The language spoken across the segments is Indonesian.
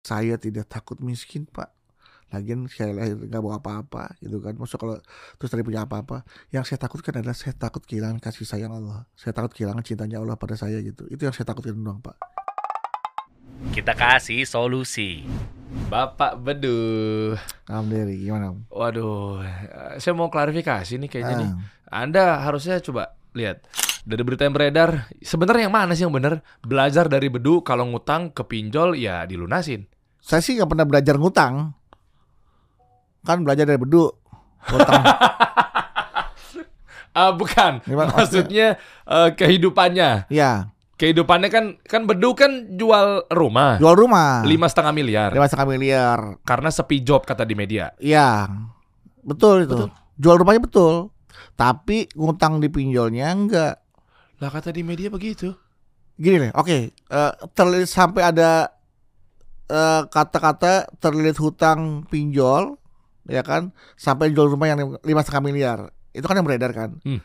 Saya tidak takut miskin, Pak. Lagian saya lahir nggak bawa apa-apa gitu kan. Maksud kalau terus tadi punya apa-apa, yang saya takutkan adalah saya takut kehilangan kasih sayang Allah. Saya takut kehilangan cintanya Allah pada saya gitu. Itu yang saya takutkan doang, Pak. Kita kasih solusi. Bapak Bedu. Alhamdulillah, gimana? Waduh, eh, saya mau klarifikasi nih kayaknya nih. Ah. Anda harusnya coba lihat dari berita yang beredar. Sebenarnya yang mana sih yang benar? Belajar dari Bedu kalau ngutang ke pinjol ya dilunasin. Saya sih nggak pernah belajar ngutang. Kan belajar dari bedu. Ngutang. Ah bukan, Gimana maksudnya eh, kehidupannya. Iya, Kehidupannya kan kan Bedu kan jual rumah jual rumah. lima setengah miliar lima setengah miliar. karena sepi job kata di media. Iya, betul itu. Betul. Jual rumahnya betul. Tapi ngutang di pinjolnya enggak. Lah kata di media begitu. Gini nih, oke. eh, terlihat sampai ada eh, kata-kata terlihat hutang pinjol, ya kan? Sampai jual rumah yang lima setengah miliar. Itu kan yang beredar kan? Hmm.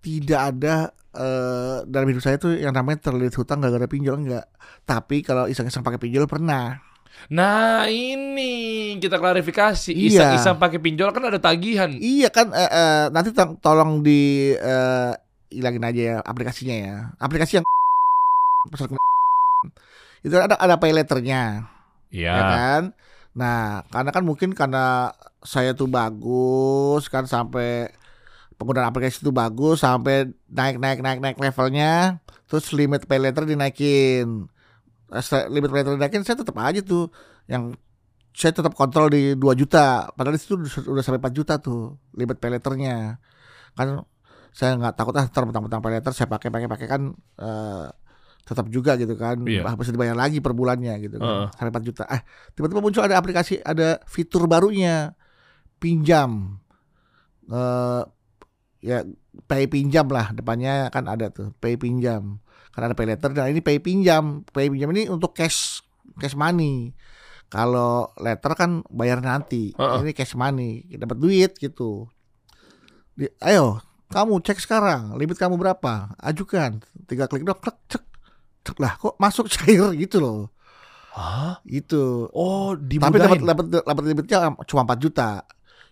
Tidak ada eh, dalam hidup saya tuh yang namanya terlihat hutang gara-gara pinjol enggak. Tapi kalau iseng-iseng pakai pinjol pernah. Nah ini kita klarifikasi. Iya. Iseng-iseng pakai pinjol kan ada tagihan. Iya kan eh, eh, nanti to- tolong di eh, hilangin aja ya aplikasinya ya. Aplikasi yang itu ada ada pay letternya, Iya. ya kan? Nah, karena kan mungkin karena saya tuh bagus kan sampai penggunaan aplikasi itu bagus sampai naik naik naik naik levelnya, terus limit pay letter dinaikin. Eh, Limit pay letter dinaikin saya tetap aja tuh yang saya tetap kontrol di 2 juta padahal itu udah sampai 4 juta tuh limit pay letternya kan saya nggak takut ah ntar mentang-mentang pay letter saya pakai pakai pakai kan eh, tetap juga gitu kan. Bah bisa dibayar lagi per bulannya gitu kan. Sampai 4 juta. Eh tiba-tiba muncul ada aplikasi ada fitur barunya. Pinjam. Eh ya pay pinjam lah depannya kan ada tuh pay pinjam. Kan ada pay letter dan ini pay pinjam. Pay pinjam ini untuk cash cash money. Kalau letter kan bayar nanti. Heeh. ini cash money dapat duit gitu. Di- ayo kamu cek sekarang limit kamu berapa? Ajukan. Tiga klik dong cek cek. Cek lah kok masuk cair gitu loh. Hah? itu Oh, tapi dimudahin. dapat dapat dapat limitnya cuma 4 juta.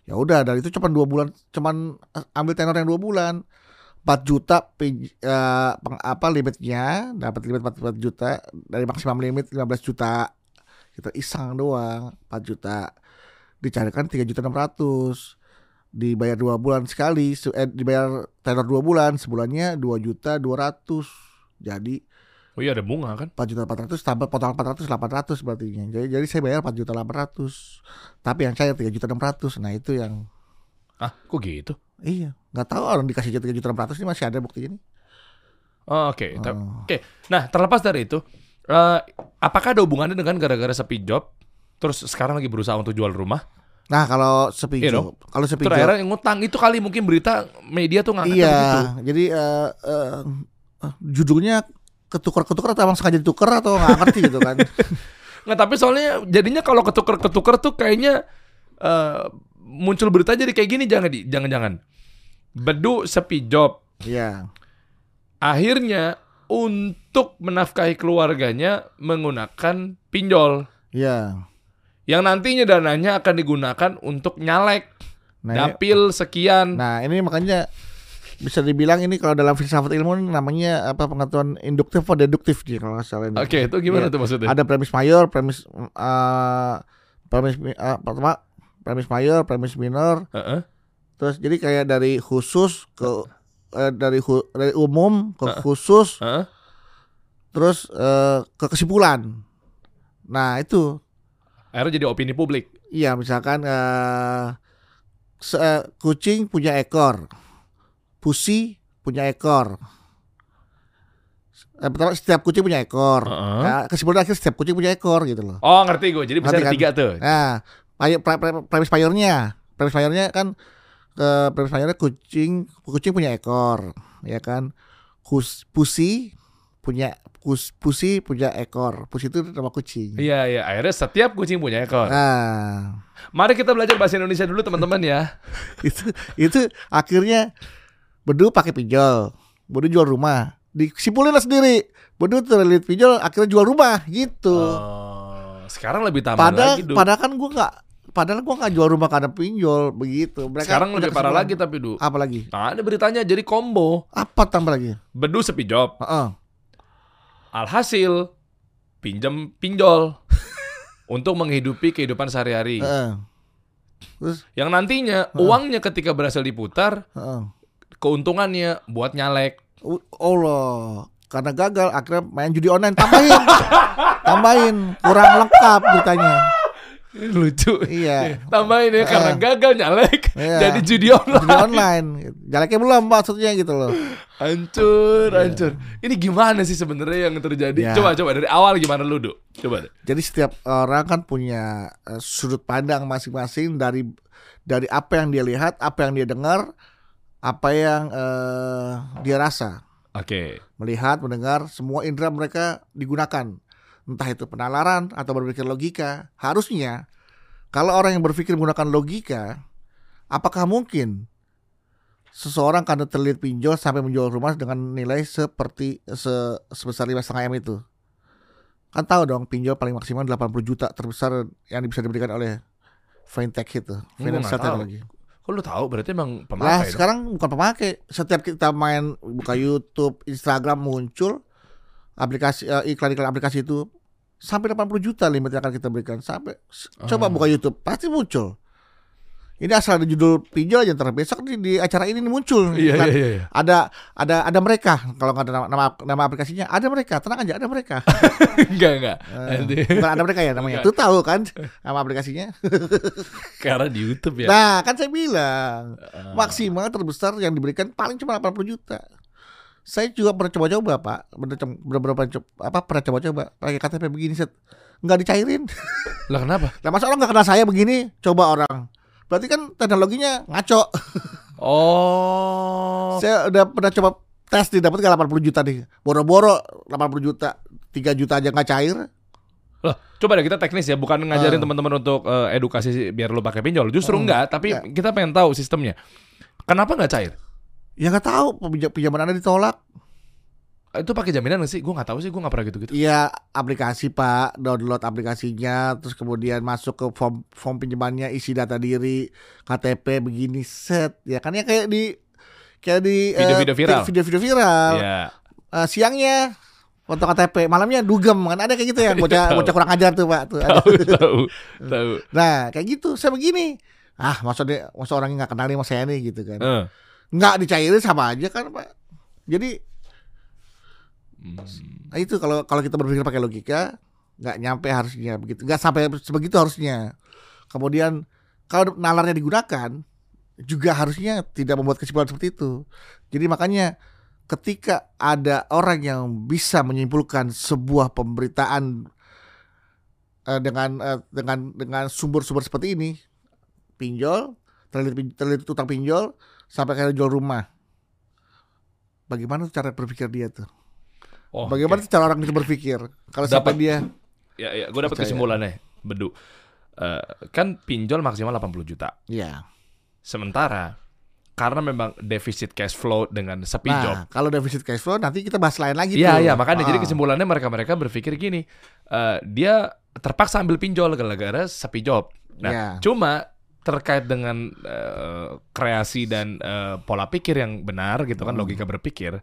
Ya udah dari itu cuma dua bulan cuman eh, ambil tenor yang dua bulan. 4 juta eh, peng- apa limitnya dapat limit 4, 4 juta dari maksimum limit 15 juta. Kita iseng doang 4 juta. Dicarikan 3 juta 600 dibayar dua bulan sekali se- eh, dibayar tenor dua bulan sebulannya 2 juta 200 jadi Oh iya ada bunga kan? 4 juta 400 tambah potong 400 800 berarti jadi jadi saya bayar 4 juta 800 tapi yang cair 3 juta 600 nah itu yang Ah, kok gitu? iya nggak tahu orang dikasih 3 juta 600 ini masih ada bukti ini Oh, Oke, Ta- Oh. oke. Nah, terlepas dari itu, eh, apakah ada hubungannya dengan gara-gara sepi job, terus sekarang lagi berusaha untuk jual rumah? Nah kalau sepi Iya job kalau sepi Terus job akhirnya ngutang itu kali mungkin berita media tuh ngangkatnya iya begitu. jadi eh, eh, eh, judulnya ketukar-ketukar atau emang sengaja ditukar atau nggak ngerti gitu kan Nggak, tapi soalnya jadinya kalau ketuker-ketuker tuh kayaknya eh, muncul berita jadi kayak gini jangan di jangan-jangan. Bedu sepi job. iya Akhirnya untuk menafkahi keluarganya menggunakan pinjol iya yang nantinya dananya akan digunakan untuk nyalek nah dapil sekian. nah ini makanya bisa dibilang ini kalau dalam filsafat ilmu ini namanya apa pengetahuan induktif atau deduktif dia kalau nggak salah ini. Oke, itu gimana Iya. tuh maksudnya? ada premis mayor, premis eh premis mi- eh, pertama premis mayor, premis minor, Heeh. terus jadi kayak dari khusus ke eh, dari hu- dari umum ke Heeh. khusus, Heeh. terus eh, ke kesimpulan. Nah itu, Akhirnya jadi opini publik. iya misalkan se- eh, kucing punya ekor, pusi punya ekor. Eh, pertama setiap kucing punya ekor. Heeh. Nah, kesimpulan akhir setiap kucing punya ekor gitu loh. Oh ngerti gue, jadi bisa Ngerti ada kan? tiga tuh. Nah, payo- pre- pre- premis mayornya, premis mayornya kan ke premis mayornya kucing kucing punya ekor, ya kan? Kus, pusi punya kus, pusi punya ekor. Pusi itu nama kucing. Iya iya, akhirnya setiap kucing punya ekor. Nah, Mari kita belajar bahasa Indonesia dulu teman-teman ya. itu itu akhirnya Bedu pakai pinjol, Bedu jual rumah. Disimpulin lah sendiri. Bedu terlilit pinjol, akhirnya jual rumah gitu. Oh, Sekarang lebih tambah Padahal, lagi, Du. padahal kan gua nggak, padahal gua nggak jual rumah karena pinjol begitu. Mereka Sekarang lebih parah lagi tapi, Du. Apa lagi? Nah, ada beritanya jadi combo. Apa tambah lagi? Bedu sepi job. Heeh. Alhasil pinjam pinjol untuk menghidupi kehidupan sehari-hari. Heeh. Terus, Yang nantinya uangnya ketika berhasil diputar, heeh. keuntungannya buat nyalek. Uh, Allah, karena gagal akhirnya main judi online tambahin, tambahin kurang lengkap beritanya. Lucu. Iya. Tambahin ya karena gagal nyalek Iya. jadi judi online. Judi online, jaleknya belum maksudnya gitu loh. Hancur, hancur. Ini gimana sih sebenarnya yang terjadi? Iya. Coba coba dari awal gimana lu, Du? Coba deh. Jadi setiap orang kan punya eh, sudut pandang masing-masing dari dari apa yang dia lihat, apa yang dia dengar, apa yang eh, dia rasa. Oke. Melihat, mendengar, semua indera mereka digunakan. Entah itu penalaran atau berpikir logika. Harusnya kalau orang yang berpikir menggunakan logika, apakah mungkin seseorang karena terlilit pinjol sampai menjual rumah dengan nilai seperti se, sebesar lima setengah m itu? Kan tahu dong pinjol paling maksimal 80 juta terbesar yang bisa diberikan oleh fintech itu, financial technology. Kok lu tahu berarti emang pemakai dong? sekarang bukan pemakai. Setiap kita main buka YouTube, Instagram muncul aplikasi eh, iklan-iklan aplikasi itu sampai 80 juta limit yang akan kita berikan. Sampai s- coba Ah. buka YouTube pasti muncul. Ini asal ada judul pinjol aja ntar besok di, di acara ini muncul. Iya, iya, iya, iya. Ada ada ada mereka kalau nggak ada nama, nama nama aplikasinya ada mereka tenang aja ada mereka. enggak, enggak. Nanti bukan ada mereka ya namanya. Itu tahu kan nama aplikasinya. karena di YouTube ya. Nah, kan saya bilang Ah. maksimal terbesar yang diberikan paling cuma 80 juta. Saya juga pernah coba-coba, Pak. Bener beberapa coba, apa pernah coba-coba pakai KTP begini set. Nggak dicairin. Lah kenapa? Nah, masa orang nggak kenal saya begini? Coba orang. Berarti kan teknologinya ngaco. Oh. Saya udah pernah coba tes nih dapat nggak 80 juta nih. Boro-boro 80 juta. 3 juta aja nggak cair. Lah, coba deh kita teknis ya, bukan ngajarin Ah. teman-teman untuk eh, edukasi biar lu pakai pinjol. Justru Hmm, enggak, tapi enggak. kita pengen tahu sistemnya. Kenapa nggak cair? Ya nggak tahu pinjam pinjaman Anda ditolak. Itu pakai jaminan nggak sih? Gue nggak tahu sih, gue nggak pernah gitu-gitu. Iya aplikasi pak download aplikasinya terus kemudian masuk ke form form pinjamannya isi data diri KTP begini set ya kan ya kayak di kayak di eh, Video-video viral. video-video viral Iya. Eh, siangnya foto KTP malamnya dugem kan ada kayak gitu ya bocah Tahu. bocah kurang ajar tuh pak tuh. Tahu, tahu, tahu. nah kayak gitu saya begini ah maksudnya masa orangnya nggak kenal nih sama saya nih gitu kan Eh. Nggak dicairin sama aja kan pak. Jadi Hmm. Nah, itu kalau kalau kita berpikir pakai logika nggak nyampe harusnya begitu. Nggak sampai sebegitu harusnya. Kemudian kalau nalarnya digunakan juga harusnya tidak membuat kesimpulan seperti itu. Jadi makanya ketika ada orang yang bisa menyimpulkan sebuah pemberitaan eh, dengan eh, dengan dengan sumber-sumber seperti ini pinjol terlilit pin- terlilit utang pinjol sampai kayak jual rumah bagaimana tuh cara berpikir dia tuh Oh, Bagaimana oke. cara orang itu berpikir? Kalau sampai dia Ya, ya, gue dapat kesimpulannya, bedu. Eh, kan pinjol maksimal 80 juta. ya. Sementara karena memang defisit cash flow dengan sepi Nah, job. kalau defisit cash flow nanti kita bahas lain lagi Iya, iya, makanya jadi Ah. kesimpulannya mereka-mereka berpikir gini, eh, dia terpaksa ambil pinjol gara-gara sepi job. Nah, Iya. cuma terkait dengan eh, kreasi dan eh, pola pikir yang benar gitu kan Hmm. logika berpikir,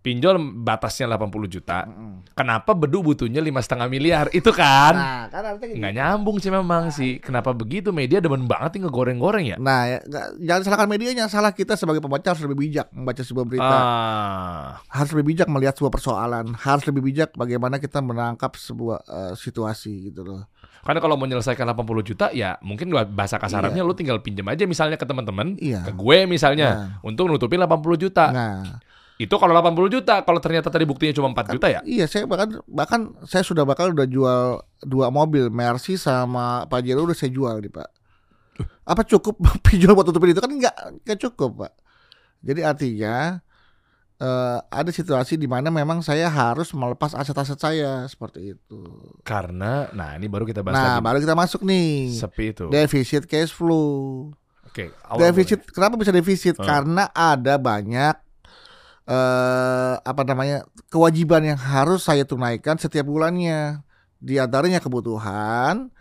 pinjol batasnya 80 juta. Mm-mm. Kenapa bedu butuhnya lima setengah miliar? Itu kan Nah, kan nggak gitu. nyambung sih memang sih. Kenapa begitu? Media demen banget nih ngegoreng-goreng ya. Nah, ya, nggak- jangan salahkan medianya, salah kita sebagai pembaca harus lebih bijak membaca sebuah berita. Ah, Harus lebih bijak melihat sebuah persoalan, harus lebih bijak bagaimana kita menangkap sebuah eh, situasi gitu loh. Karena kalau mau menyelesaikan 80 juta ya mungkin bahasa kasarannya lu tinggal pinjam aja misalnya ke teman-teman, Iya. ke gue misalnya untuk nutupin 80 juta. Nah, Itu kalau 80 juta, kalau ternyata tadi buktinya cuma 4 juta ya. iya saya bahkan bahkan saya sudah bakal udah jual dua mobil Mercy sama Pajero udah saya jual nih Pak. Apa cukup pinjol buat tutupin itu kan nggak nggak cukup Pak. Jadi artinya eh, ada situasi di mana memang saya harus melepas aset-aset saya seperti itu. Karena nah ini baru kita bahas Nah lagi. baru kita masuk nih Sepi itu. defisit cash flow. Oke, awal Defisit kenapa bisa defisit? Oh. Karena ada banyak eh apa namanya kewajiban yang harus saya tunaikan setiap bulannya Di antaranya kebutuhan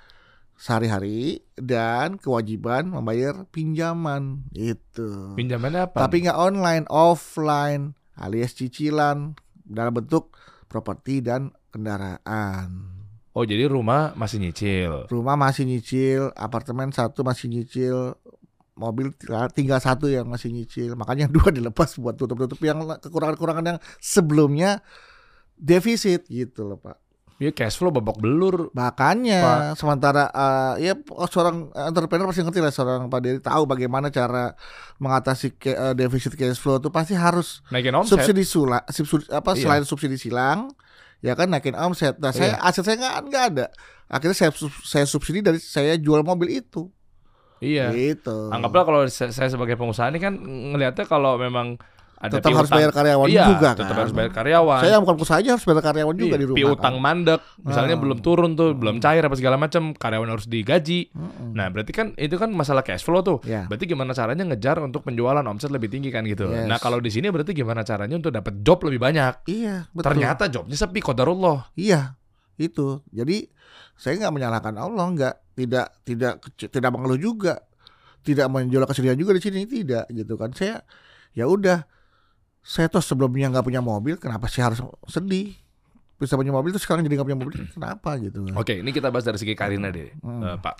sehari-hari dan kewajiban membayar pinjaman itu. Pinjamannya apa? Tapi nggak online, offline, alias cicilan dalam bentuk properti dan kendaraan. Oh, jadi rumah masih nyicil. Rumah masih nyicil, apartemen satu masih nyicil, mobil tinggal satu yang masih nyicil. Makanya dua dilepas buat tutup-tutup yang kekurangan-kekurangan yang sebelumnya defisit gitu loh Pak. Ya cash flow babak belur. Makanya sementara uh, ya seorang entrepreneur pasti ngerti lah seorang Pak Dery tahu bagaimana cara mengatasi ke, uh, defisit cash flow itu pasti harus Naikin omset. subsidi sula, subsidi apa Iya. selain subsidi silang ya kan naikin omset. Nah, saya Iya. aset saya nggak nggak ada. Akhirnya saya saya subsidi dari saya jual mobil itu. Iya. Gitu. Anggaplah kalau saya saya sebagai pengusaha ini kan ngelihatnya kalau memang ada tetap harus bayar karyawan iya, juga kan. tetap harus bayar karyawan. Saya bukan pengusaha aja harus bayar karyawan juga Iya, di rumah. piutang kan. mandek, misalnya Ah. belum turun tuh, belum cair apa segala macam, karyawan harus digaji. Mm-mm. Nah, berarti kan itu kan masalah cash flow tuh. Ya. Berarti gimana caranya ngejar untuk penjualan omset lebih tinggi kan gitu. Yes. Nah, kalau di sini berarti gimana caranya untuk dapat job lebih banyak? Iya, betul. Ternyata jobnya sepi qadarullah. Iya, itu. Jadi saya nggak menyalahkan Allah, nggak tidak tidak tidak mengeluh juga, tidak menjual kesedihan juga di sini tidak gitu kan. Saya ya udah, saya tuh sebelumnya nggak punya mobil, kenapa sih harus sedih? Bisa punya mobil terus sekarang jadi nggak punya mobil, kenapa gitu? Oke, ini kita bahas dari segi Karina deh, Hmm. Eh, Pak.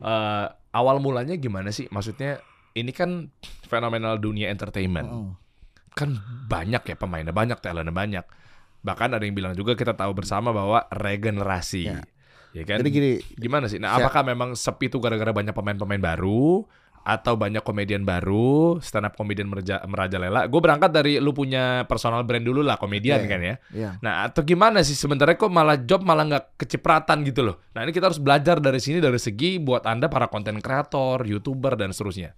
Eh, awal mulanya gimana sih? Maksudnya ini kan fenomenal dunia entertainment. Mm. Kan banyak ya pemainnya, banyak talentnya banyak. Bahkan ada yang bilang juga kita tahu bersama bahwa regenerasi. Ya. Ya kan? Jadi gini, Gimana sih? Nah, apakah memang sepi itu gara-gara banyak pemain-pemain baru atau banyak komedian baru, stand up komedian meraja- merajalela? Gue berangkat dari lu punya personal brand dulu lah, komedian Iya. kan ya. ya Nah, atau gimana sih sebenarnya kok malah job malah nggak kecipratan gitu loh. Nah, ini kita harus belajar dari sini dari segi buat Anda para konten kreator, YouTuber dan seterusnya.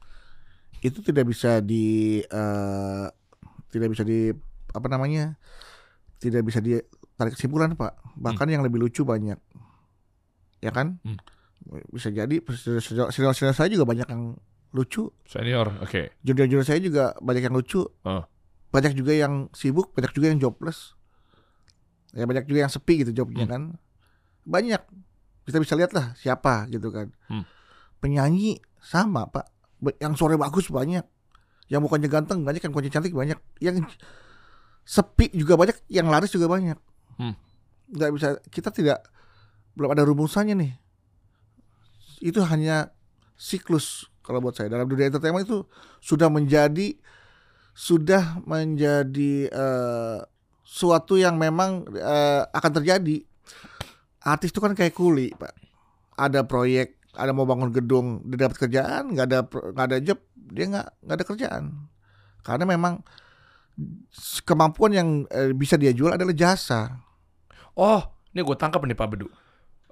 itu tidak bisa di eh, tidak bisa di apa namanya? Tidak bisa ditarik kesimpulan, Pak. Bahkan yang lebih lucu banyak. Ya kan? Hmm. Bisa jadi senior-senior saya juga banyak yang lucu. Senior, oke. Junior-junior saya juga banyak yang lucu. Oh. Banyak juga yang sibuk, banyak juga yang jobless. Ya banyak juga yang sepi gitu jobnya Hmm. kan. Banyak. Kita bisa lihat lah siapa gitu kan. Hmm. Penyanyi sama Pak. Yang suara bagus banyak. Yang mukanya ganteng banyak, yang mukanya cantik banyak. Yang sepi juga banyak, yang laris juga banyak. Hmm. Nggak bisa kita tidak belum ada rumusannya nih. Itu hanya siklus kalau buat saya dalam dunia entertainment itu sudah menjadi sudah menjadi eh, suatu yang memang eh, akan terjadi. Artis itu kan kayak kuli, Pak. Ada proyek, ada mau bangun gedung, dia dapat kerjaan, nggak ada nggak ada job, dia nggak nggak ada kerjaan. Karena memang kemampuan yang eh, bisa dia jual adalah jasa. Oh, ini gue tangkap nih Pak Bedu.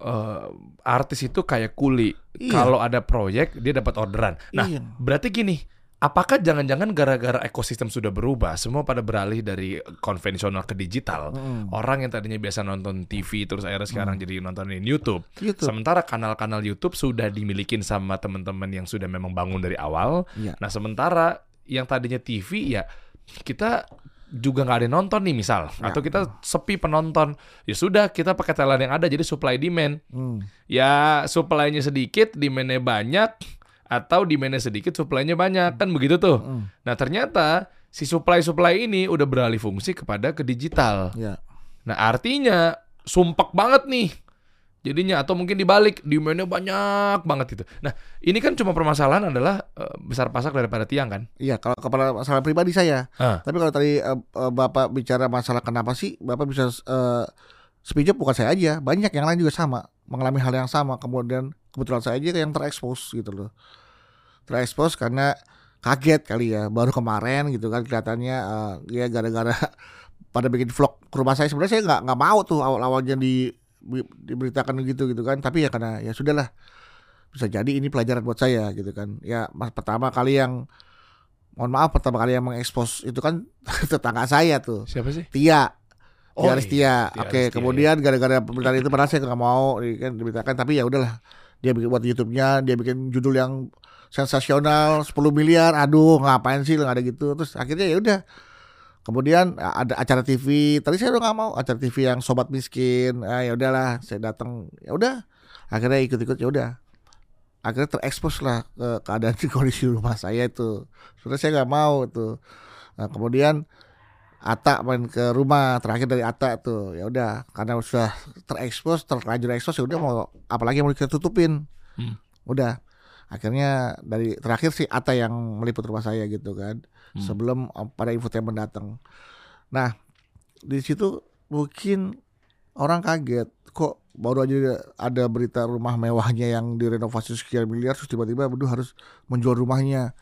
Eh, artis itu kayak kuli. Iya. Kalau ada proyek dia dapat orderan. Nah, Iya. berarti gini, apakah jangan-jangan gara-gara ekosistem sudah berubah, semua pada beralih dari konvensional ke digital? Mm. Orang yang tadinya biasa nonton TV terus akhirnya sekarang jadi nontonin YouTube. Gitu. Sementara kanal-kanal YouTube sudah dimilikin sama teman-teman yang sudah memang bangun dari awal. Iya. Nah, sementara yang tadinya TV ya kita juga nggak ada yang nonton nih misal Ya. atau kita sepi penonton ya sudah kita pakai talent yang ada jadi supply demand Mm. ya supply-nya sedikit demandnya banyak atau demandnya sedikit supply-nya banyak kan begitu tuh Mm. nah ternyata si supply supply ini udah beralih fungsi kepada ke digital Ya. nah artinya sumpek banget nih jadinya atau mungkin dibalik demandnya banyak banget gitu nah ini kan cuma permasalahan adalah eh, besar pasak daripada tiang kan Iya, kalau kepala masalah pribadi saya. Ah. Tapi kalau tadi eh, Bapak bicara masalah kenapa sih Bapak bisa speech up bukan saya aja, banyak yang lain juga sama, mengalami hal yang sama. Kemudian kebetulan saya aja yang terekspos gitu loh. Terekspos karena kaget kali ya, baru kemarin gitu kan kelihatannya eh, ya gara-gara pada bikin vlog ke rumah saya sebenarnya saya nggak nggak mau tuh awal-awalnya di- diberitakan gitu gitu kan tapi ya karena ya sudahlah bisa jadi ini pelajaran buat saya gitu kan ya mas pertama kali yang mohon maaf pertama kali yang mengekspos itu kan tetangga saya tuh siapa sih Tia Oh, Tia Aristia. Tia Oke, Aristia, kemudian gara-gara pemberitaan itu padahal saya nggak mau kan diberitakan tapi ya udahlah. Dia bikin buat YouTube-nya, dia bikin judul yang sensasional 10 miliar. Aduh, ngapain sih nggak ada gitu. Terus akhirnya ya udah Kemudian a- ada acara TV. Tadi saya udah nggak mau acara TV yang sobat miskin. Ah, ya udahlah, saya datang. Ya udah. Akhirnya ikut-ikut ya udah. Akhirnya terekspos lah ke keadaan di kondisi rumah saya itu. Sebenarnya saya nggak mau itu. Nah, kemudian Ata main ke rumah terakhir dari Ata tuh ya udah karena sudah terekspos terlanjur ekspos ya udah mau apalagi mau kita tutupin Hmm. udah akhirnya dari terakhir sih Ata yang meliput rumah saya gitu kan Hmm. sebelum uh, pada infotainment datang nah di situ mungkin orang kaget kok baru aja ada berita rumah mewahnya yang direnovasi sekian miliar terus tiba-tiba Bedu harus menjual rumahnya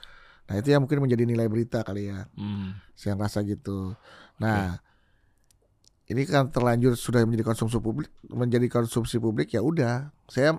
nah itu yang mungkin menjadi nilai berita kali ya Hmm. saya rasa gitu. Nah, ini kan terlanjur sudah menjadi konsumsi publik, menjadi konsumsi publik ya udah, saya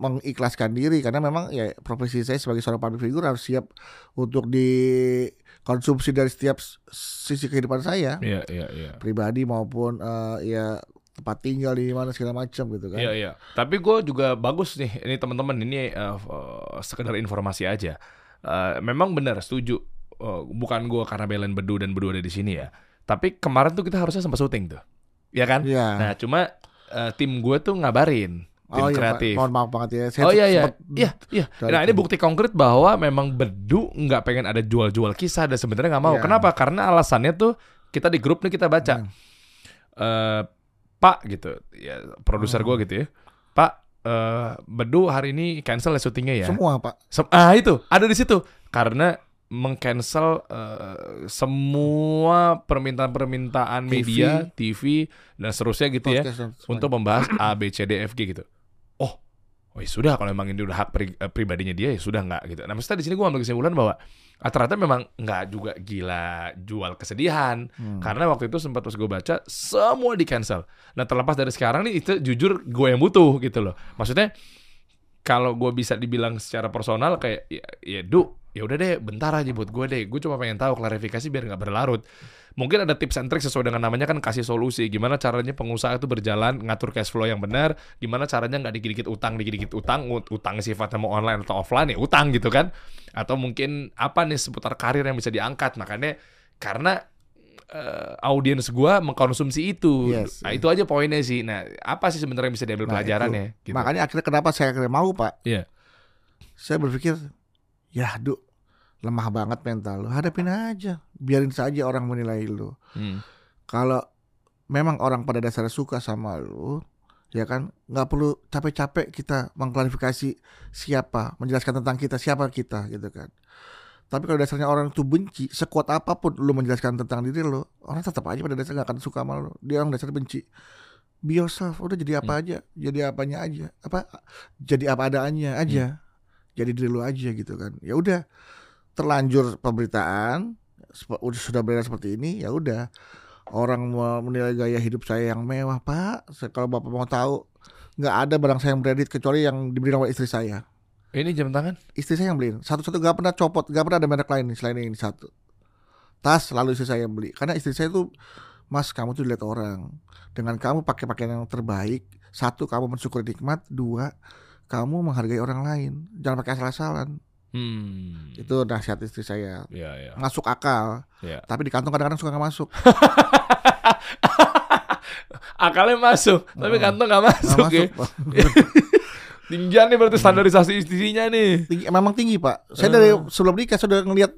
mengikhlaskan diri karena memang ya profesi saya sebagai seorang public figure harus siap untuk dikonsumsi dari setiap sisi kehidupan saya, Iya, iya, iya. pribadi maupun eh, ya tempat tinggal di mana segala macam gitu kan. Iya iya. Tapi gue juga bagus nih. Ini teman-teman ini eh, eh, sekedar informasi aja. Eh, memang benar setuju. Eh, bukan gue karena belain Bedu dan Bedu ada di sini ya. Tapi kemarin tuh kita harusnya sempat syuting tuh. Ya kan? Iya. Nah cuma eh, tim gue tuh ngabarin. Tim oh iya, kreatif. mohon maaf banget ya. Saya oh iya iya. Iya iya. dari Nah ini bukti konkret bahwa memang Bedu nggak pengen ada jual-jual kisah dan sebenarnya nggak mau. Iya. Kenapa? Karena alasannya tuh kita di grup nih kita baca. Hmm. eh Pak gitu, ya produser Hmm. gue gitu ya. Pak, eh Bedu hari ini cancel ya syutingnya ya. Semua Pak. Sem- ah itu ada di situ karena mengcancel eh, semua permintaan-permintaan media, TV dan seterusnya gitu ya Podcast untuk membahas A B C D F G gitu. Oh, oh ya sudah kalau memang ini udah hak pri- eh, pribadinya dia ya sudah nggak gitu. Nah maksudnya di sini gue ambil kesimpulan bahwa ah, ternyata memang nggak juga gila jual kesedihan Hmm. karena waktu itu sempat pas gue baca semua di cancel. Nah terlepas dari sekarang nih itu jujur gue yang butuh gitu loh. Maksudnya kalau gue bisa dibilang secara personal kayak ya, ya du ya udah deh bentar aja buat gue deh gue cuma pengen tahu klarifikasi biar nggak berlarut mungkin ada tips and trick sesuai dengan namanya kan kasih solusi gimana caranya pengusaha itu berjalan ngatur cash flow yang benar gimana caranya nggak dikit-dikit utang dikit-dikit utang ut- utang sifatnya mau online atau offline ya utang gitu kan atau mungkin apa nih seputar karir yang bisa diangkat makanya karena eh, audiens gua mengkonsumsi itu Yes, nah yes. itu aja poinnya sih nah apa sih sebenarnya yang bisa diambil Nah, pelajarannya itu. gitu. Makanya akhirnya kenapa saya akhirnya mau Pak? Iya. Saya berpikir, ya Duk, lemah banget mental lu. Hadapin aja, biarin saja orang menilai lu. Hmm. Kalau memang orang pada dasarnya suka sama lu, ya kan, nggak perlu capek-capek kita mengklarifikasi siapa, menjelaskan tentang kita, siapa kita, gitu kan. Tapi kalau dasarnya orang itu benci, sekuat apa pun lu menjelaskan tentang diri lu, orang tetap aja pada dasarnya nggak akan suka sama lu. Dia orang dasarnya benci. Be yourself, udah jadi apa aja, jadi apanya aja, apa, jadi apa adanya aja, jadi diri lu aja gitu kan. Ya udah, terlanjur pemberitaan, udah sudah beredar seperti ini, ya udah. Orang mau menilai gaya hidup saya yang mewah, Pak. Kalau Bapak mau tahu, nggak ada barang saya yang beredit kecuali yang dibeli oleh istri saya. Ini jam tangan? Istri saya yang beliin. Satu-satu gak pernah copot gak pernah ada merek lain selain ini satu. Tas selalu istri saya yang beli. Karena istri saya tuh mas kamu tuh dilihat orang. Dengan kamu pakai pakaian yang terbaik satu kamu mensyukuri nikmat dua kamu menghargai orang lain. Jangan pakai asal-asalan hmm. Itu nasihat istri saya. Ya ya masuk akal. Ya tapi di kantong kadang-kadang suka nggak masuk. Akalnya masuk tapi Oh. kantong nggak masuk, ya. masuk tinggian nih berarti standarisasi istrinya nih. Tinggi, memang tinggi pak. Saya dari sebelum nikah sudah ngelihat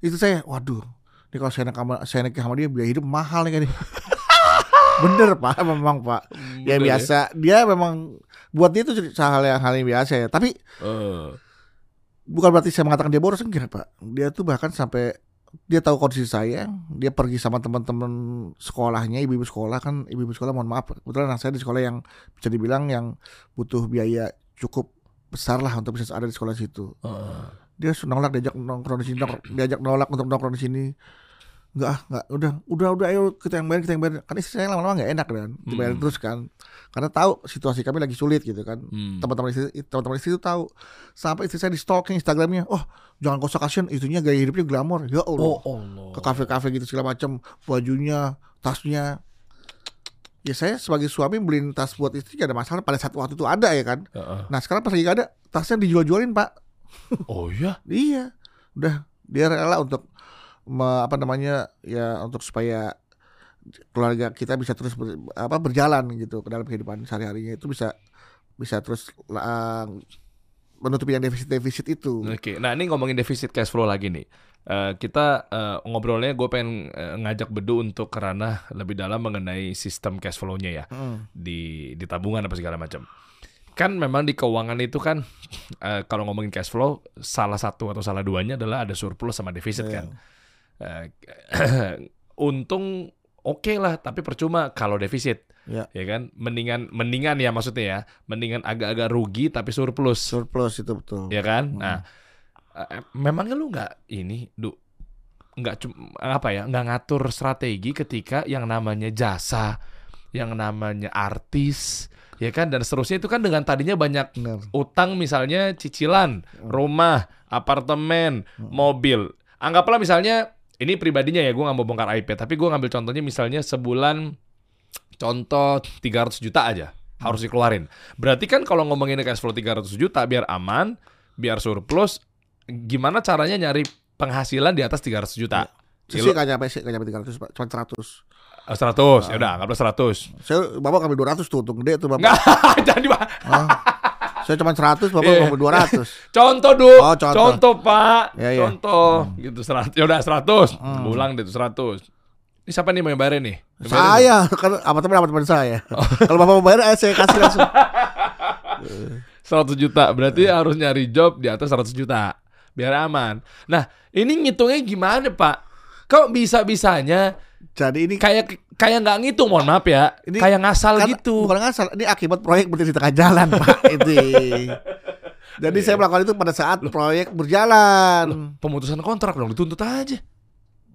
itu saya waduh ini kalau saya nikah sama, saya nikah sama dia biaya hidup mahal nih kayaknya. Bener pak memang pak. Ya Betul biasa. Dia memang buat dia itu hal yang hal yang biasa ya. Tapi. Bukan berarti saya mengatakan dia boros enggak pak. Dia tuh bahkan sampai dia tahu kondisi saya dia pergi sama teman-teman sekolahnya ibu-ibu sekolah kan ibu-ibu sekolah mohon maaf kebetulan anak saya di sekolah yang bisa dibilang yang butuh biaya cukup besar lah untuk bisa ada di sekolah situ. Eh. dia nolak diajak nongkrong di sini diajak nolak untuk nongkrong di sini enggak ah enggak udah udah udah ayo kita yang bayar kita yang bayar. Kan istri saya lama-lama nggak enak kan. Dibayar Hmm. terus kan. Karena tahu situasi kami lagi sulit gitu kan. Hmm. teman-teman istri teman-teman istri itu tahu. Sampai istri saya di stalking Instagramnya oh jangan kosong kasihan istrinya gaya hidupnya glamor. Ya Allah. Oh Allah. ke kafe-kafe gitu segala macam bajunya tasnya. Ya saya sebagai suami beliin tas buat istri gak ada masalah. Pada saat waktu itu ada ya kan. Heeh. nah sekarang pas lagi gak ada tasnya dijual-jualin pak. Oh iya. Iya, udah dia rela untuk me- apa namanya ya untuk supaya keluarga kita bisa terus ber- apa berjalan gitu ke dalam kehidupan sehari-harinya itu bisa bisa terus uh, menutupi yang defisit-defisit itu. Oke, nah ini ngomongin defisit cash flow lagi nih. Eh, kita eh, ngobrolnya gue pengen eh, ngajak Bedu untuk ke ranah lebih dalam mengenai sistem cash flow-nya ya Mm. di di tabungan apa segala macam. Kan memang di keuangan itu kan eh, kalau ngomongin cash flow salah satu atau salah duanya adalah ada surplus sama defisit Iya. kan. Eh, untung oke lah, tapi percuma kalau defisit. Ya. Ya kan, mendingan mendingan ya maksudnya ya, mendingan agak-agak rugi tapi surplus. Surplus itu betul. ya kan? Hmm. Nah, eh, memangnya lu nggak ini, du, nggak cuma apa ya, nggak ngatur strategi ketika yang namanya jasa, yang namanya artis, ya kan? Dan seterusnya itu kan dengan tadinya banyak Benar. utang misalnya cicilan, rumah, apartemen, Hmm. mobil. Anggaplah misalnya ini pribadinya ya, gue nggak mau bongkar IP, tapi gue ngambil contohnya misalnya sebulan contoh 300 juta aja harus dikeluarin. Berarti kan kalau ngomongin cash flow 300 juta biar aman, biar surplus, gimana caranya nyari penghasilan di atas 300 juta? Sih Kilo- nggak nyampe sih nggak nyampe 300 Pak. cuma 100. Eh, 100, ya udah anggaplah 100. Saya bapak ngambil 200 tuh untung gede tuh bapak. Enggak, jangan di Ah. Saya cuma 100 bapak ngambil 200. Contoh, Du. Oh, contoh. Pak. Ya, ya. Contoh. Gitu 100. Ya udah 100. Hmm. Ulang deh tuh 100. Ini siapa nih mau yang bayarin nih? Yang. Saya kan apa teman apa teman saya. Kalau bapak mau bayar eh, saya kasih langsung. 100 juta. Berarti harus nyari job di atas 100 juta. Biar aman. Nah, ini ngitungnya gimana, Pak? Kok bisa-bisanya Jadi ini kayak kayak nggak ngitung, mohon maaf ya. Ini kayak ngasal kan gitu. Bukan ngasal, ini akibat proyek berdiri di tengah jalan, Pak. Itu. Jadi saya melakukan itu pada saat proyek berjalan. Pemutusan kontrak dong, dituntut aja.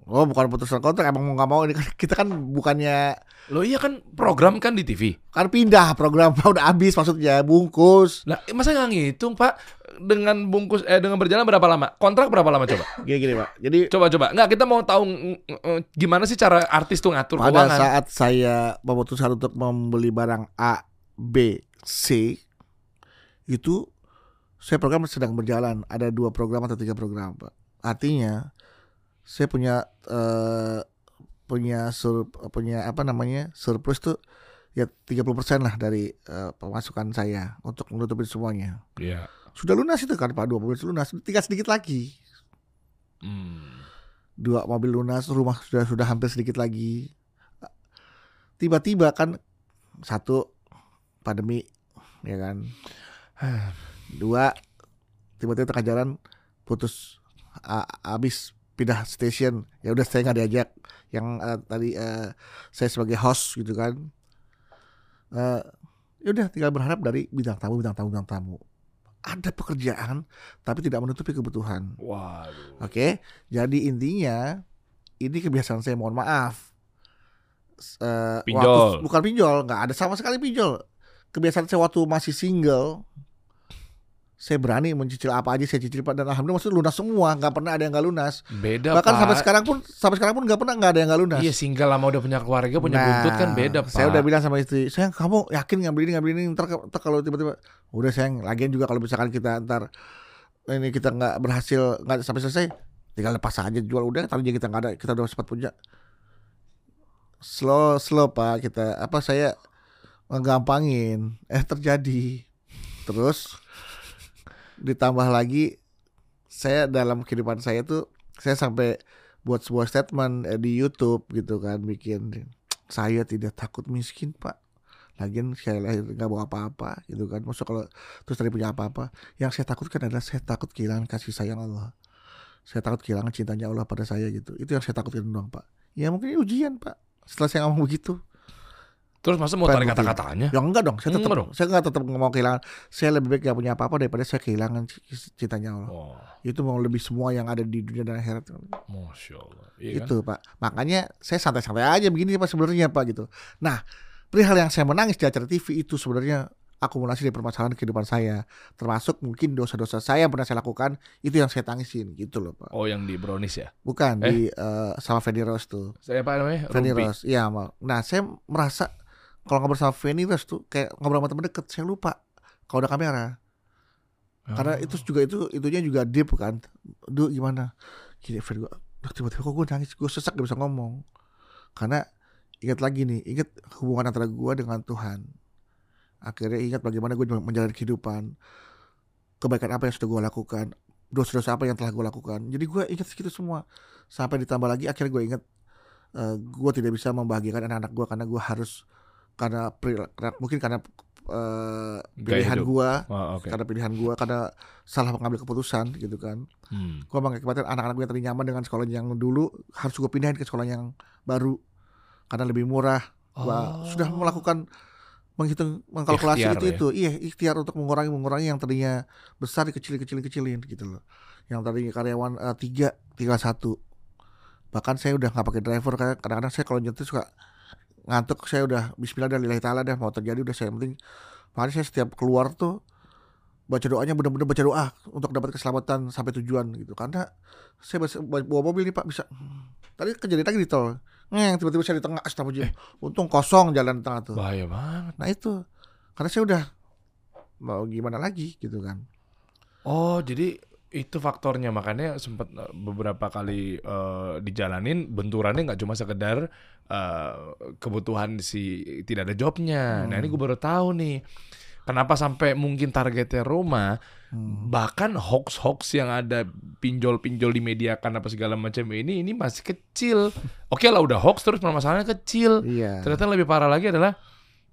Oh, bukan putusan kontrak, emang mau nggak mau ini kan kita kan bukannya Loh iya kan program kan di TV. kan pindah program udah habis maksudnya bungkus. Nah, masa nggak ngitung, Pak? Dengan bungkus eh dengan berjalan berapa lama? Kontrak berapa lama coba? Gini gini, Pak. Jadi Coba coba. Nggak, kita mau tahu mm, mm, gimana sih cara artis tuh ngatur pada keuangan. saat saya memutuskan untuk membeli barang A, B, C itu saya program sedang berjalan ada dua program atau tiga program pak artinya saya punya eh, punya sur, punya apa namanya surplus tuh ya 30% lah dari eh, pemasukan saya untuk menutupi semuanya. Iya. sudah lunas itu kan pak? dua mobil lunas. Tinggal sedikit lagi. Hmm. dua mobil lunas rumah sudah sudah hampir sedikit lagi. Tiba-tiba kan satu pandemi ya kan? Dua tiba-tiba tengah jalan putus habis pindah station ya udah saya nggak diajak yang eh, tadi eh, saya sebagai host gitu kan Eh ya udah tinggal berharap dari bintang tamu bintang tamu bintang tamu ada pekerjaan tapi tidak menutupi kebutuhan Waduh. Oke, jadi intinya ini kebiasaan saya mohon maaf. Eh, Pinjol. waktu- bukan pinjol, nggak ada sama sekali pinjol. Kebiasaan saya waktu masih single, saya berani mencicil apa aja saya cicil Pak dan alhamdulillah maksudnya lunas semua, nggak pernah ada yang nggak lunas. Beda Bahkan Pak. sampai sekarang pun sampai sekarang pun nggak pernah nggak ada yang nggak lunas. Iya single lama udah punya keluarga punya Nah, buntut kan beda Pak. Saya udah bilang sama istri, sayang kamu yakin ngambil ini ngambil ini ntar, ntar kalau tiba-tiba udah sayang lagian juga kalau misalkan kita ntar ini kita nggak berhasil nggak sampai selesai tinggal lepas aja jual udah tadinya kita nggak ada kita udah sempat punya slow slow pak kita apa saya ngegampangin eh terjadi terus ditambah lagi saya dalam kehidupan saya tuh saya sampai buat sebuah statement eh, di YouTube gitu kan bikin saya tidak takut miskin pak. Lagian saya lahir nggak bawa apa-apa gitu kan. Masuk kalau terus tadi punya apa-apa yang saya takutkan adalah saya takut kehilangan kasih sayang Allah. Saya takut kehilangan cintanya Allah pada saya gitu. Itu yang saya takutkan doang pak. Ya mungkin ujian pak. Setelah saya ngomong begitu Terus masa mau tarik kata-katanya? ya enggak dong saya tetap Enggak dong. saya nggak tetap mau kehilangan saya lebih baik gak punya apa-apa daripada saya kehilangan cintanya Allah Oh, itu mau lebih semua yang ada di dunia dan akhirat masya Allah. Iya kan? itu pak makanya saya santai-santai aja begini pak sebenarnya pak gitu nah perihal yang saya menangis di acara TV itu sebenarnya akumulasi dari permasalahan kehidupan saya termasuk mungkin dosa-dosa saya yang pernah saya lakukan itu yang saya tangisin gitu loh pak Oh yang di brownies ya? bukan Eh? di eh, sama Feni Rose tuh Saya apa namanya? Feni. Rose iya nah saya merasa kalau ngobrol sama Feni Rose tuh kayak ngobrol sama teman deket saya lupa. Kalau ada kamera. Karena Oh. itu juga itu itunya juga deep kan. Duh gimana? Gini Fred gua Duh, tiba-tiba kok gue nangis gue sesak gak bisa ngomong. Karena ingat lagi nih ingat hubungan antara gue dengan Tuhan. Akhirnya ingat bagaimana gue menjalani kehidupan. Kebaikan apa yang sudah gue lakukan. Dosa-dosa apa yang telah gue lakukan. Jadi gue ingat segitu semua. Sampai ditambah lagi akhirnya gue ingat eh, gue tidak bisa membahagiakan anak-anak gue karena gue harus karena mungkin karena eh, pilihan gue Oh, oke. karena pilihan gue karena salah mengambil keputusan gitu kan Hmm. gue mengakibatkan anak-anak gue yang tadi nyaman dengan sekolah yang dulu harus gue pindahin ke sekolah yang baru karena lebih murah Gua Oh. sudah melakukan menghitung mengkalkulasi Ikhtiar itu ya? itu iya ikhtiar untuk mengurangi mengurangi yang tadinya besar dikecilin kecilin kecilin gitu loh yang tadinya karyawan eh, tiga tinggal satu bahkan saya udah nggak pakai driver karena kadang-kadang saya kalau nyetir suka ngantuk saya udah Bismillah dan lillahi taala dah mau terjadi udah saya yang penting. Makanya saya setiap keluar tuh baca doanya benar-benar baca doa untuk dapat keselamatan sampai tujuan gitu. Karena saya bawa mobil nih pak bisa. Tadi kejadian lagi di tol. Ngeng, tiba-tiba saya di tengah astagfirullah untung kosong jalan tengah tuh. Bahaya banget. nah itu. Karena saya udah mau gimana lagi gitu kan. Oh, jadi itu faktornya makanya sempat eh, beberapa kali eh, dijalanin benturannya nggak cuma sekedar eh, kebutuhan si tidak ada jobnya. Nah ini gue baru tahu nih kenapa sampai mungkin targetnya Roma Hmm. bahkan hoax-hoax yang ada pinjol-pinjol di media kan apa segala macam ini ini masih kecil. Oke lah udah hoax terus permasalahannya kecil. iya Ternyata lebih parah lagi adalah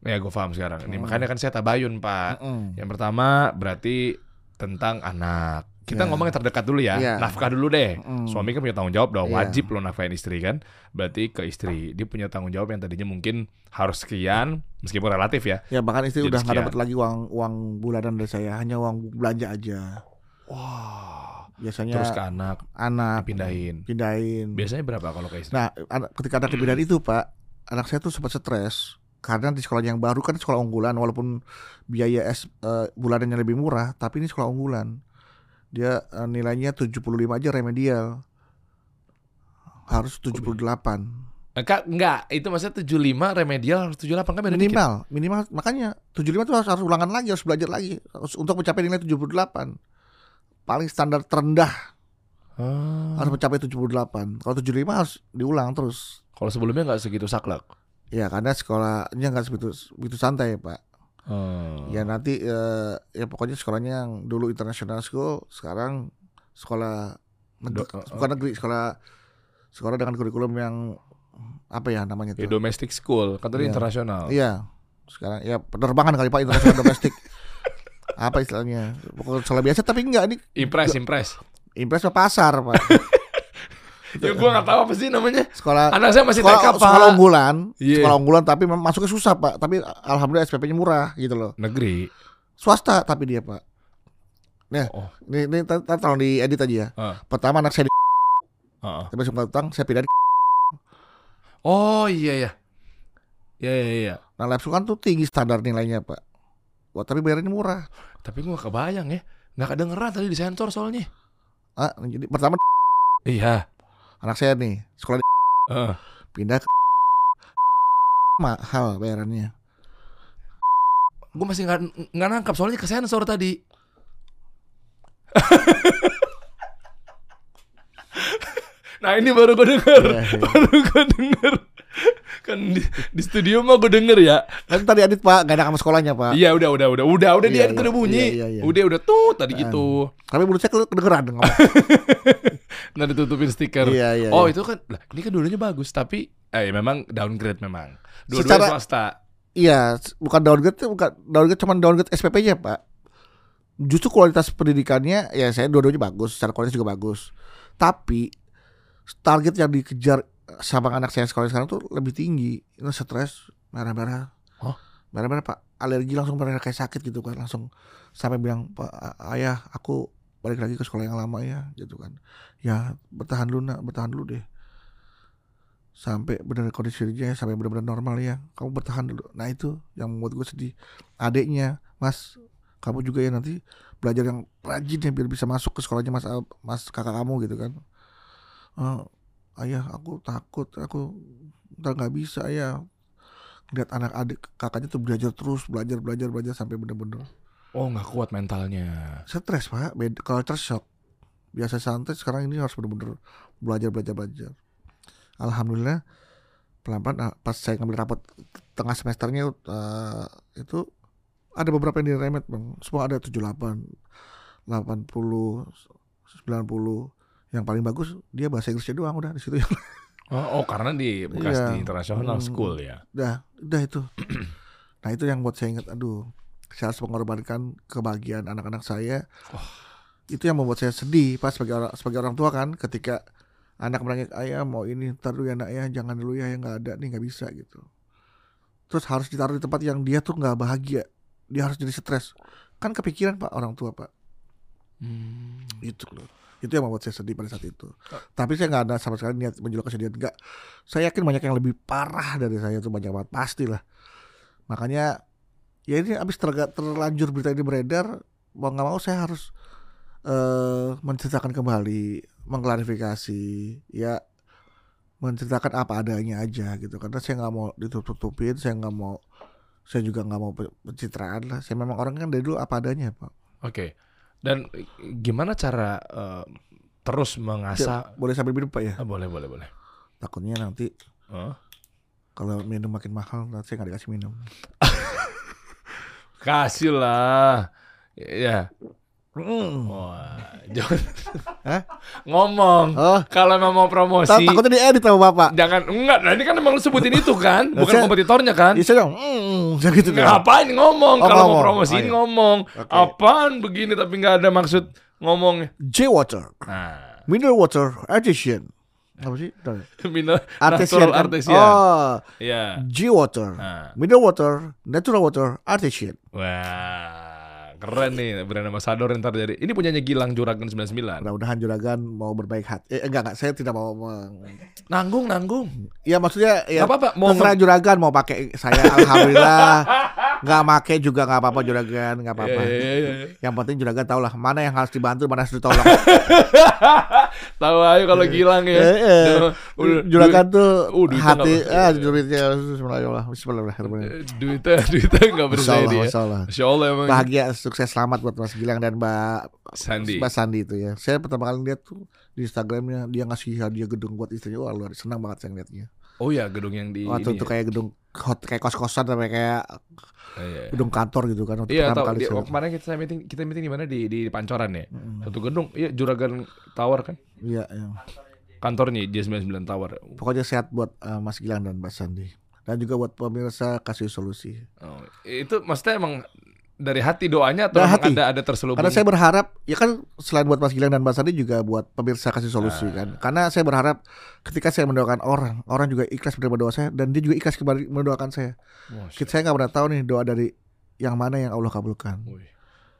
ya gue paham sekarang. Ini Hmm. makanya kan saya tabayun pak. Mm-mm. Yang pertama berarti tentang anak. Kita Ya. ngomong yang terdekat dulu ya. Iya. Nafkah dulu deh. Mm. Suami kan punya tanggung jawab dong. Iya. Wajib lo nafkahin istri kan. Berarti ke istri. Dia punya tanggung jawab yang tadinya mungkin harus sekian. Meskipun relatif ya. ya bahkan istri Jadi udah nggak dapat lagi uang uang bulanan dari saya hanya uang belanja aja Wah. biasanya Terus ke anak. anak Pindahin. pindahin Biasanya berapa kalau ke istri? Nah, ketika anak dipindahin itu, Pak, anak saya tuh sempat stres karena di sekolah yang baru kan sekolah unggulan walaupun biaya es eh, bulanannya lebih murah, tapi ini sekolah unggulan. Dia eh, nilainya 75 aja remedial. Harus 78. Eh, Kak, enggak. Itu maksudnya 75 remedial harus 78 kan beda dikit. Minimal, minimal makanya 75 tuh harus, harus ulangan lagi, harus belajar lagi harus, untuk mencapai nilai 78. Paling standar terendah Ah. harus mencapai 78. Kalau 75 harus diulang terus. Kalau sebelumnya nggak segitu saklek. Ya karena sekolahnya nggak begitu begitu santai Pak. Hmm. Ya nanti eh, ya pokoknya sekolahnya yang dulu international school sekarang sekolah Do- bukan negeri sekolah sekolah dengan kurikulum yang apa ya namanya Ya, tuh? domestic school, kan tadi Iya. internasional. Iya sekarang ya penerbangan kali Pak internasional domestik apa istilahnya pokoknya sekolah biasa tapi enggak ini Impress, impress. impres ke pasar Pak Ya gua nggak tahu apa sih namanya. sekolah Anak saya masih sekolah, TK, Pak. sekolah unggulan Iya. sekolah unggulan tapi masuknya susah Pak tapi alhamdulillah SPP-nya murah gitu loh Negeri. swasta tapi dia Pak Nah, Oh. ini, ini tolong diedit aja ya. Ah. Pertama anak saya di Heeh. tapi suka utang, saya pindah di Oh iya ya. Iya iya iya. Nah, lab kan tuh tinggi standar nilainya, Pak. Wah, tapi bayarnya murah. Tapi gua nggak kebayang ya. Nggak kedengeran tadi di sensor soalnya. Ah, jadi pertama Iya. Anak saya nih, sekolah di Heeh. pindah ke mahal bayarannya. Gue masih nggak nggak nangkap soalnya ke sensor tadi. nah ini baru gue denger, Iya, iya. baru gue denger. Kan di, di studio mah gue denger ya. Kan tadi adit, Pak, gak ada sama sekolahnya, Pak. Iya udah udah udah udah udah dia Iya, udah iya, bunyi. iya, iya, iya. Udah udah tuh tadi gitu. Tapi menurut saya kedengeran ngomong. Nah ditutupin stiker. Iya, iya, oh iya. itu kan, lah ini kan dulunya bagus tapi eh memang downgrade memang. Dua-duanya Secara- swasta. Iya, bukan downgrade, bukan downgrade cuman downgrade SPP-nya, Pak. Justru kualitas pendidikannya ya saya dua-duanya bagus, secara kualitas juga bagus. Tapi target yang dikejar sama anak saya sekolah sekarang tuh lebih tinggi. Itu stres, merah-merah. Hah? Merah-merah, Pak. Alergi langsung merah kayak sakit gitu kan, langsung sampai bilang, "Pak, ayah, aku balik lagi ke sekolah yang lama ya." gitu kan. Ya, bertahan dulu, Nak, bertahan dulu deh. Sampai benar kondisi dirinya sampai benar-benar normal ya. Kamu bertahan dulu. Nah itu yang membuat gue sedih. Adiknya mas. Kamu juga ya nanti belajar yang rajin ya biar bisa masuk ke sekolahnya mas mas kakak kamu gitu kan. "Eh, ayah aku takut. Aku ntar nggak bisa ya lihat anak adik kakaknya tuh belajar terus belajar belajar belajar sampai bener-bener Oh nggak kuat mentalnya. stres pak beda culture shock biasa santai sekarang ini harus bener-bener belajar belajar belajar alhamdulillah pelan-pelan ah, pas saya ngambil rapot tengah semesternya eh, itu ada beberapa yang diremet bang semua ada 78 80 90 yang paling bagus dia bahasa Inggrisnya doang udah di situ Oh, oh, karena di bekas Iya. di international Hmm. school ya. udah udah itu nah itu yang buat saya ingat aduh saya harus mengorbankan kebahagiaan anak-anak saya. Itu yang membuat saya sedih pas sebagai orang sebagai orang tua kan. Ketika anak menangis ayah mau ini ntar dulu ya nak ya. Jangan dulu ya yang nggak ada nih nggak bisa gitu. Terus harus ditaruh di tempat yang dia tuh nggak bahagia. Dia harus jadi stres. Kan kepikiran pak orang tua pak. Hmm. itu loh. Itu yang membuat saya sedih pada saat itu. Tapi saya nggak ada sama sekali niat menjual kesedihan enggak saya yakin banyak yang lebih parah dari saya itu banyak banget. Pastilah. Makanya ya ini abis terga- terlanjur berita ini beredar mau nggak mau saya harus eh menceritakan kembali mengklarifikasi ya menceritakan apa adanya aja gitu karena saya nggak mau ditutup-tutupin saya nggak mau saya juga nggak mau pe- pencitraan lah saya memang orang kan dari dulu apa adanya pak Oke. Dan gimana cara eh, terus mengasah? boleh sambil minum pak ya Ah, boleh, boleh, boleh. takutnya nanti Oh. kalau minum makin mahal nanti saya nggak dikasih minum Kasih lah. Ya. Mm. Wah, Hah? ngomong. oh Kalau memang mau promosi, tak- takutnya diedit sama bapak jangan enggak. Nah, ini kan emang lu sebutin itu kan, bukan Saya- kompetitornya kan? ya saya dong mm, gitu Ngapain ngomong? Oh, Kalau mau promosiin Oh, iya. ngomong. Oke. Apaan begini tapi nggak ada maksud ngomong. J water Nah, mineral water artesian apa sih mineral artesian kan? artesian. oh Ya. J water Nah. mineral water natural water artesian Wah, keren nih brand ambassador ntar jadi. Ini punyanya Gilang Juragan 99. mudah-mudahan juragan mau berbaik hati eh enggak enggak saya tidak mau meng- Nanggung, nanggung. ya maksudnya ya Nggak apa-apa, mau terserah juragan mau pakai saya alhamdulillah nggak make juga nggak apa-apa juragan nggak apa-apa Iya, iya, iya. yang penting juragan tahu lah mana yang harus dibantu mana harus ditolong Tahu aja kalau Gilang ya. Eh, eh. Juragan tuh Uh, hati ah duitnya Bismillah Bismillahirrahmanirrahim duit- duitnya duitnya nggak Masya bersih Allah, dia. Masya Allah. Masya Allah emang. bahagia sukses selamat buat Mas Gilang dan Mbak Sandi. Mbak Sandi itu ya saya pertama kali lihat tuh di Instagramnya dia ngasih hadiah gedung buat istrinya wah luar senang banget saya ngeliatnya Oh ya gedung yang di waktu itu ya? kayak gedung hot kayak kos kosan sampai kayak Iya. gedung kantor gitu kan waktu Iya pertama tahu. kali Di, oh, kemarin kita meeting kita meeting di mana di di Pancoran ya. Mm, Satu gedung. Iya Juragan Tower kan. iya iya. Kantornya J99 Tower. pokoknya sehat buat eh, Mas Gilang dan Mbak Sandi dan juga buat pemirsa kasih solusi Oh, itu maksudnya emang dari hati doanya atau hati. ada ada terselubung? Karena saya berharap ya kan selain buat Mas Gilang dan Mbak Sandi juga buat pemirsa kasih solusi Ah. kan. Karena saya berharap ketika saya mendoakan orang, orang juga ikhlas menerima doa saya dan dia juga ikhlas kembali mendoakan saya. Kita saya nggak pernah tahu nih doa dari yang mana yang Allah kabulkan.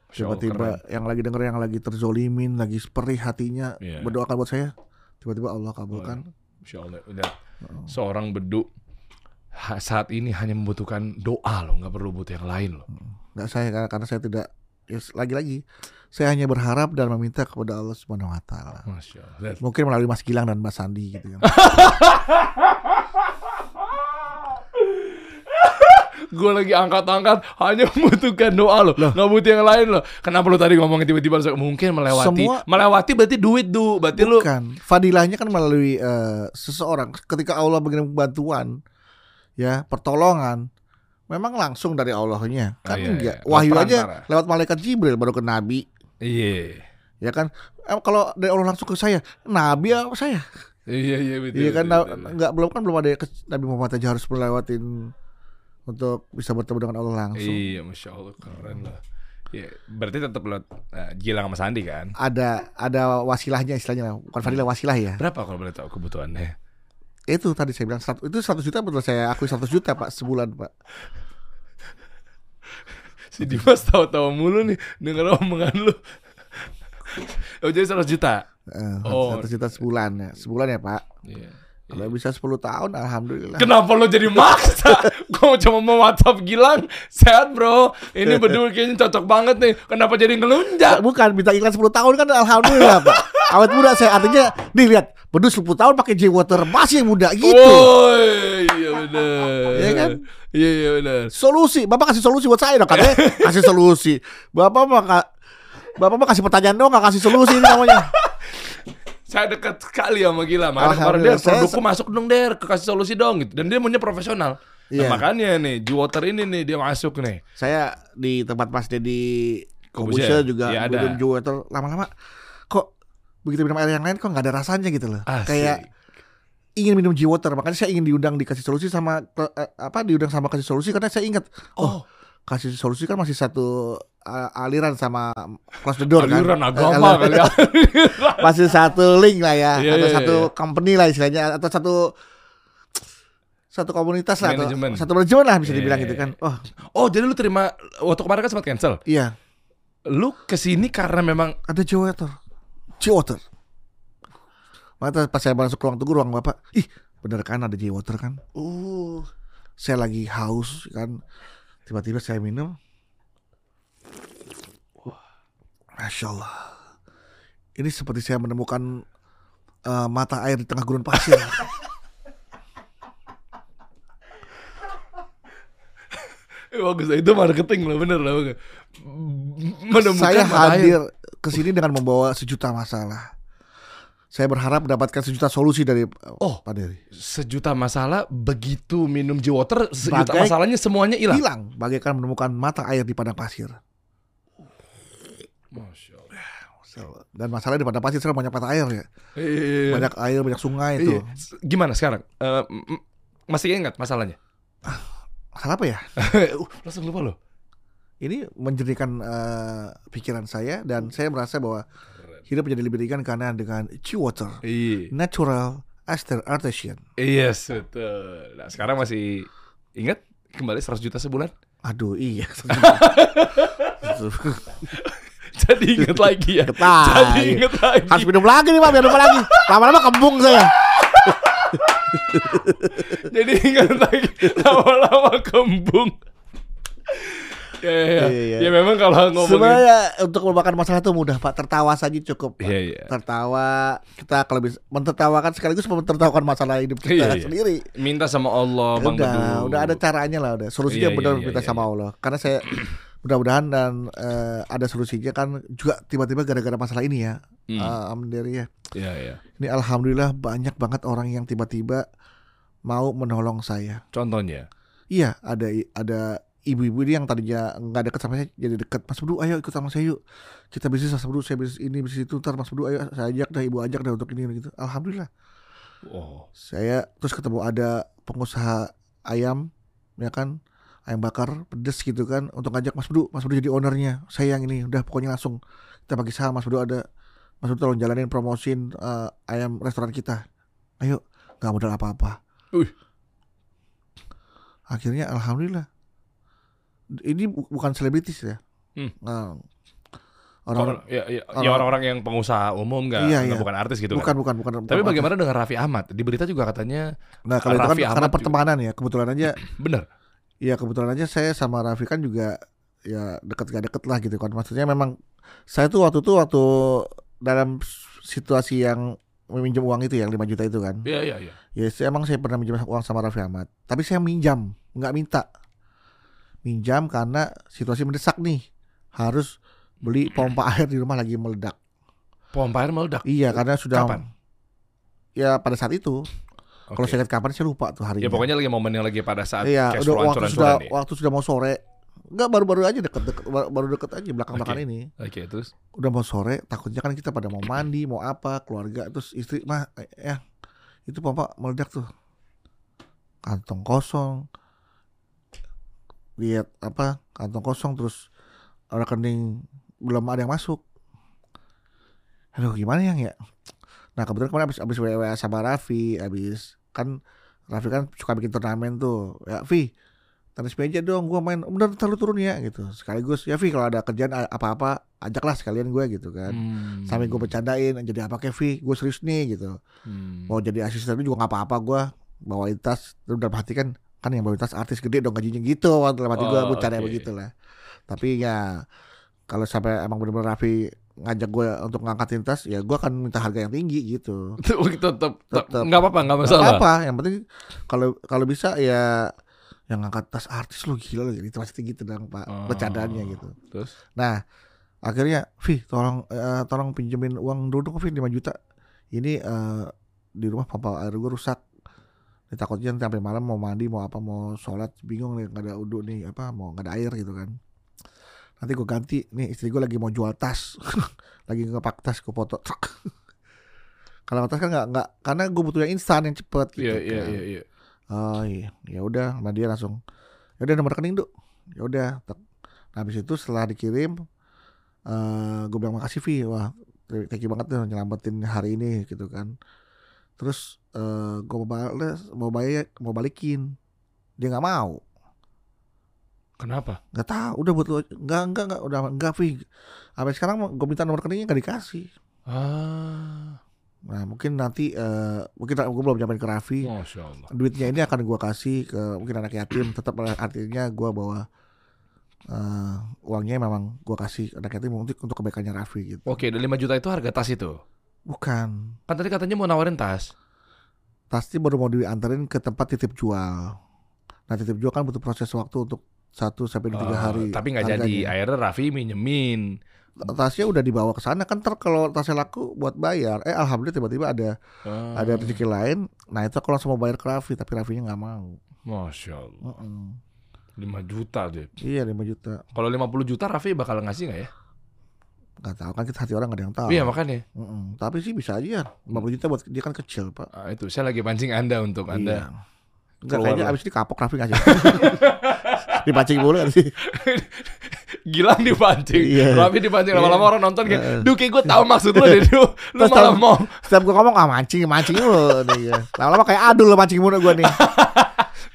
Tiba-tiba yang lagi denger yang lagi terzolimin, lagi perih hatinya Iya. berdoakan buat saya. Tiba-tiba Allah kabulkan. Masya Allah, udah seorang beduk saat ini hanya membutuhkan doa loh, nggak perlu butuh yang lain loh. Nggak saya karena, saya tidak ya, lagi-lagi saya hanya berharap dan meminta kepada Allah Subhanahu wa taala. Mungkin melalui Mas Gilang dan Mbak Sandi gitu ya. Gue lagi angkat-angkat hanya membutuhkan doa loh, nggak butuh yang lain loh. Kenapa lu tadi ngomongin tiba-tiba mungkin melewati, Semua- melewati berarti duit du, berarti lu Bukan. Fadilahnya kan melalui eh, seseorang ketika Allah mengirim bantuan ya, pertolongan memang langsung dari Allahnya. Kan Ah, iya, enggak. iya. Wahyu Lewat aja perantara. lewat malaikat Jibril baru ke nabi, Iya. ya kan? Eh, kalau dari Allah langsung ke saya, nabi apa saya? Iya iya betul. Iya kan betul, na- betul. enggak belum kan belum ada ke- Nabi Muhammad aja harus melewatin untuk bisa bertemu dengan Allah langsung. Iya, masya Allah keren lah. Iya, berarti tetap lo uh, Gilang sama Sandi kan? Ada ada wasilahnya istilahnya, bukan fadilah wasilah ya. Berapa kalau boleh tahu kebutuhannya? Itu tadi saya bilang 100 itu 100 juta betul saya akui 100 juta Pak sebulan Pak. Si Dimas tahu-tahu mulu nih denger omongan lu. Oh jadi 100 juta. Eh, Oh. 100 juta sebulan ya. Sebulan ya, Pak. Iya. Kalau bisa 10 tahun alhamdulillah. Kenapa lo jadi maksa? Gue cuma mau WhatsApp Gilang Sehat bro Ini berdua kayaknya cocok banget nih Kenapa jadi ngelunjak? Bukan minta iklan 10 tahun kan alhamdulillah, Pak. Awet muda saya artinya nih lihat, berdua 10 tahun pakai J water masih muda gitu. Woi, iya bener Iya kan? Iya iya bener Solusi, Bapak kasih solusi buat saya dong katanya kasih solusi. Bapak mah ka- Bapak mah kasih pertanyaan dong, gak kasih solusi ini namanya. Saya dekat sekali sama Gila. Makanya kemarin Alhamdulillah, Der, saya- produkku masuk dong Der, kasih solusi dong gitu. Dan dia maunya profesional. Nah, Iya. makanya nih, G-Water ini nih dia masuk nih. Saya di tempat Mas Dedi Kobusya. Kobusya juga Iya, ada. Jowater lama-lama kok begitu minum air yang lain kok nggak ada rasanya gitu loh. Asik. Kayak ingin minum G-Water makanya saya ingin diundang dikasih solusi sama ke- eh, apa diundang sama kasih solusi karena saya ingat oh, Oh, kasih solusi kan masih satu uh, aliran sama close the door aliran kan agama Eh, kali ya. masih satu link lah ya Iya, atau iya, satu iya. company lah istilahnya atau satu satu komunitas lah atau satu manajemen lah bisa Iya, dibilang iya, gitu kan oh Oh, jadi lu terima waktu kemarin kan sempat cancel. iya Lu ke sini karena memang ada G-Water G-Water Maka pas saya masuk ruang tunggu ruang bapak ih bener kan ada G-Water kan? Uh. Saya lagi haus kan. Tiba-tiba saya minum. Wah, Masya Allah. Ini seperti saya menemukan eh, mata air di tengah gurun pasir. Eh, bagus itu marketing loh bener lah. Menemukan saya mata air. Ke sini dengan membawa sejuta masalah saya berharap mendapatkan sejuta solusi dari eh, Oh. Pak Dery sejuta masalah begitu minum G-Water sejuta Bagai- masalahnya semuanya hilang. hilang bagaikan menemukan mata air di padang pasir Masya Allah. Dan masalahnya di padang pasir sekarang banyak mata air ya. Iya. Banyak air, banyak sungai itu. Iya. Gimana sekarang? Eh, m- masih ingat masalahnya? Masalah apa ya? Uh, langsung lupa loh. Ini menjernihkan eh, pikiran saya dan saya merasa bahwa hidup menjadi lebih ringan karena dengan Chi water, Iya. natural aster artesian. Yes, betul. Nah, sekarang masih ingat kembali 100 juta sebulan? Aduh, iya. Jadi ingat lagi ya. Ketai. Jadi ingat lagi. Harus minum lagi nih, Pak, biar lupa lagi. Lama-lama kembung saya. Jadi ingat lagi. Lama-lama kembung. Ya, ya, ya. Ya memang kalau ngomongin Sebenarnya untuk melupakan masalah itu mudah, Pak. Tertawa saja cukup. Pak. Iya, iya. Tertawa, kita kalau bisa mentertawakan sekaligus mentertawakan masalah hidup kita Iya, iya. sendiri. minta sama Allah Bang udah, Bedu. udah ada caranya lah udah. Solusinya Iya, benar iya, minta iya, sama. Allah. Karena saya mudah-mudahan dan eh, ada solusinya kan juga tiba-tiba gara-gara masalah ini ya. Hmm. Eh, alhamdulillah ya. Iya, iya. Ini alhamdulillah banyak banget orang yang tiba-tiba mau menolong saya. Contohnya. Iya, ada ada ibu-ibu ini yang tadinya nggak deket sama saya jadi deket. Mas Budi, ayo ikut sama saya yuk. Kita bisnis Mas Budi, saya bisnis ini, bisnis itu. Ntar Mas Budi, ayo saya ajak dah, ibu ajak dah untuk ini gitu. Alhamdulillah. Oh. saya terus ketemu ada pengusaha ayam ya kan ayam bakar pedes gitu kan untuk ngajak Mas Bdu Mas Bdu jadi ownernya saya yang ini udah pokoknya langsung kita bagi saham Mas Bdu ada Mas Bdu tolong jalanin promosin eh, ayam restoran kita ayo nggak modal apa-apa akhirnya alhamdulillah ini bu- bukan selebritis ya Hmm. Nah, Orang, orang ya, ya, ya orang- orang-orang yang pengusaha umum nggak, Iya, iya. bukan artis gitu bukan, kan. bukan bukan Tapi bukan- bagaimana dengan Raffi Ahmad? Di berita juga katanya nah kalau itu kan Raffi karena Ahmad juga- pertemanan ya kebetulan aja bener. Iya kebetulan aja saya sama Raffi kan juga ya deket gak deket lah gitu kan. Maksudnya memang saya tuh waktu itu waktu dalam situasi yang meminjam uang itu yang 5 juta itu kan. Iya, iya, iya. Ya saya, emang saya pernah minjam uang sama Raffi Ahmad. Tapi saya minjam, nggak minta. Minjam karena situasi mendesak nih. Harus beli pompa air di rumah lagi meledak. Pompa air meledak. Iya karena sudah Kapan? Ya pada saat itu. Kalau Oke. saya ingat kapan saya lupa tuh harinya. Ya pokoknya lagi momen yang lagi pada saat Iya, udah waktu sudah nih. waktu sudah mau sore. Enggak baru-baru aja deket-deket baru baru deket aja belakang-belakang Oke. ini. Oke, terus Udah mau sore, takutnya kan kita pada mau mandi, mau apa, keluarga terus istri mah eh, ya itu pompa meledak tuh. Kantong kosong. Lihat apa? Kantong kosong terus rekening belum ada yang masuk. Aduh gimana yang ya? Nah kebetulan kemarin abis, abis WWA sama Raffi Abis kan Raffi kan suka bikin turnamen tuh Ya Vi tenis meja dong gue main Udah ntar lu turun ya gitu Sekaligus ya Vi kalau ada kerjaan apa-apa Ajaklah sekalian gue gitu kan Hmm. Sampai gue bercandain Jadi apa Kevi Gue serius nih gitu Hmm. Mau jadi asisten juga gak apa-apa gue Bawain tas Terus dalam hati kan Kan yang bawain tas artis gede dong gajinya gitu Dalam hati gue Oh, bercanda oke. begitu lah Tapi ya Kalau sampai emang bener-bener Raffi ngajak gue untuk ngangkatin tas ya gue akan minta harga yang tinggi gitu. Tetap tetap nggak apa-apa nggak masalah. apa yang penting kalau kalau bisa ya yang ngangkat tas artis lo gila lo gitu pasti gitu dong pak. Oh. bercandanya gitu. Terus? Nah akhirnya Vi tolong eh, tolong pinjemin uang dulu dong Vi 5 juta. Ini eh, di rumah pompa air gue rusak. Ini takutnya nanti sampai malam mau mandi mau apa mau sholat bingung nih nggak ada uduk nih apa mau nggak ada air gitu kan. Nanti gue ganti nih istri gue lagi mau jual tas, lagi ngepak tas gue foto. Kalau tas kan nggak nggak karena gue butuh yang instan yang cepet gitu. Iya iya kan. iya iya. Oh iya, ya udah, sama dia langsung. Ya udah nomor rekening, Duk. Ya udah. Nah, habis itu setelah dikirim eh gue bilang makasih Vi. Wah, thank you banget tuh nyelamatin hari ini gitu kan. Terus eh gue mau bales, mau bayar, mau balikin. Dia nggak mau. Kenapa? nggak tahu, udah buat lo- nggak nggak nggak udah nggak Vi. Sampai sekarang gue minta nomor rekeningnya nggak dikasih. Ah, Nah, mungkin nanti eh mungkin gue belum nyampein ke Raffi. masya Allah. duitnya ini akan gua kasih ke mungkin anak yatim tetap artinya gua bawa eh, uangnya memang gua kasih anak yatim untuk untuk kebaikannya Raffi gitu Oke, dan 5 juta itu harga tas itu. Bukan Kan tadi katanya mau nawarin tas. pasti baru mau diantarin ke tempat titip jual nah titip jual kan butuh proses waktu untuk satu sampai tiga Oh, hari Tapi nggak jadi. Akhirnya Raffi minjemin. tasnya udah dibawa ke sana kan ter kalau tasnya laku buat bayar eh alhamdulillah tiba-tiba ada Ah, ada rezeki lain nah itu kalau langsung mau bayar ke Raffi tapi Raffinya nggak mau Masya Allah. Mm-mm. 5 juta deh. iya 5 juta Kalau 50 juta Raffi bakal ngasih nggak ya? Nggak tahu kan kita hati orang nggak ada yang tahu Iya makanya. Mm-mm. Tapi sih bisa aja 50 juta buat dia kan kecil pak Ah, itu saya lagi pancing Anda untuk Anda. Iya. Enggak keluar kayaknya abis ini kapok nggak sih Dipancing kan sih Gilang dipancing. Iya. Raffi dipancing lama-lama orang nonton kayak, Heeh. "Duh, kayak gue tahu maksud lu deh, Duh. Lu malah tahu- mau." Setiap gue ngomong ah mancing Mancing ya. Lama-lama kayak adul lo mancing mulu gue nih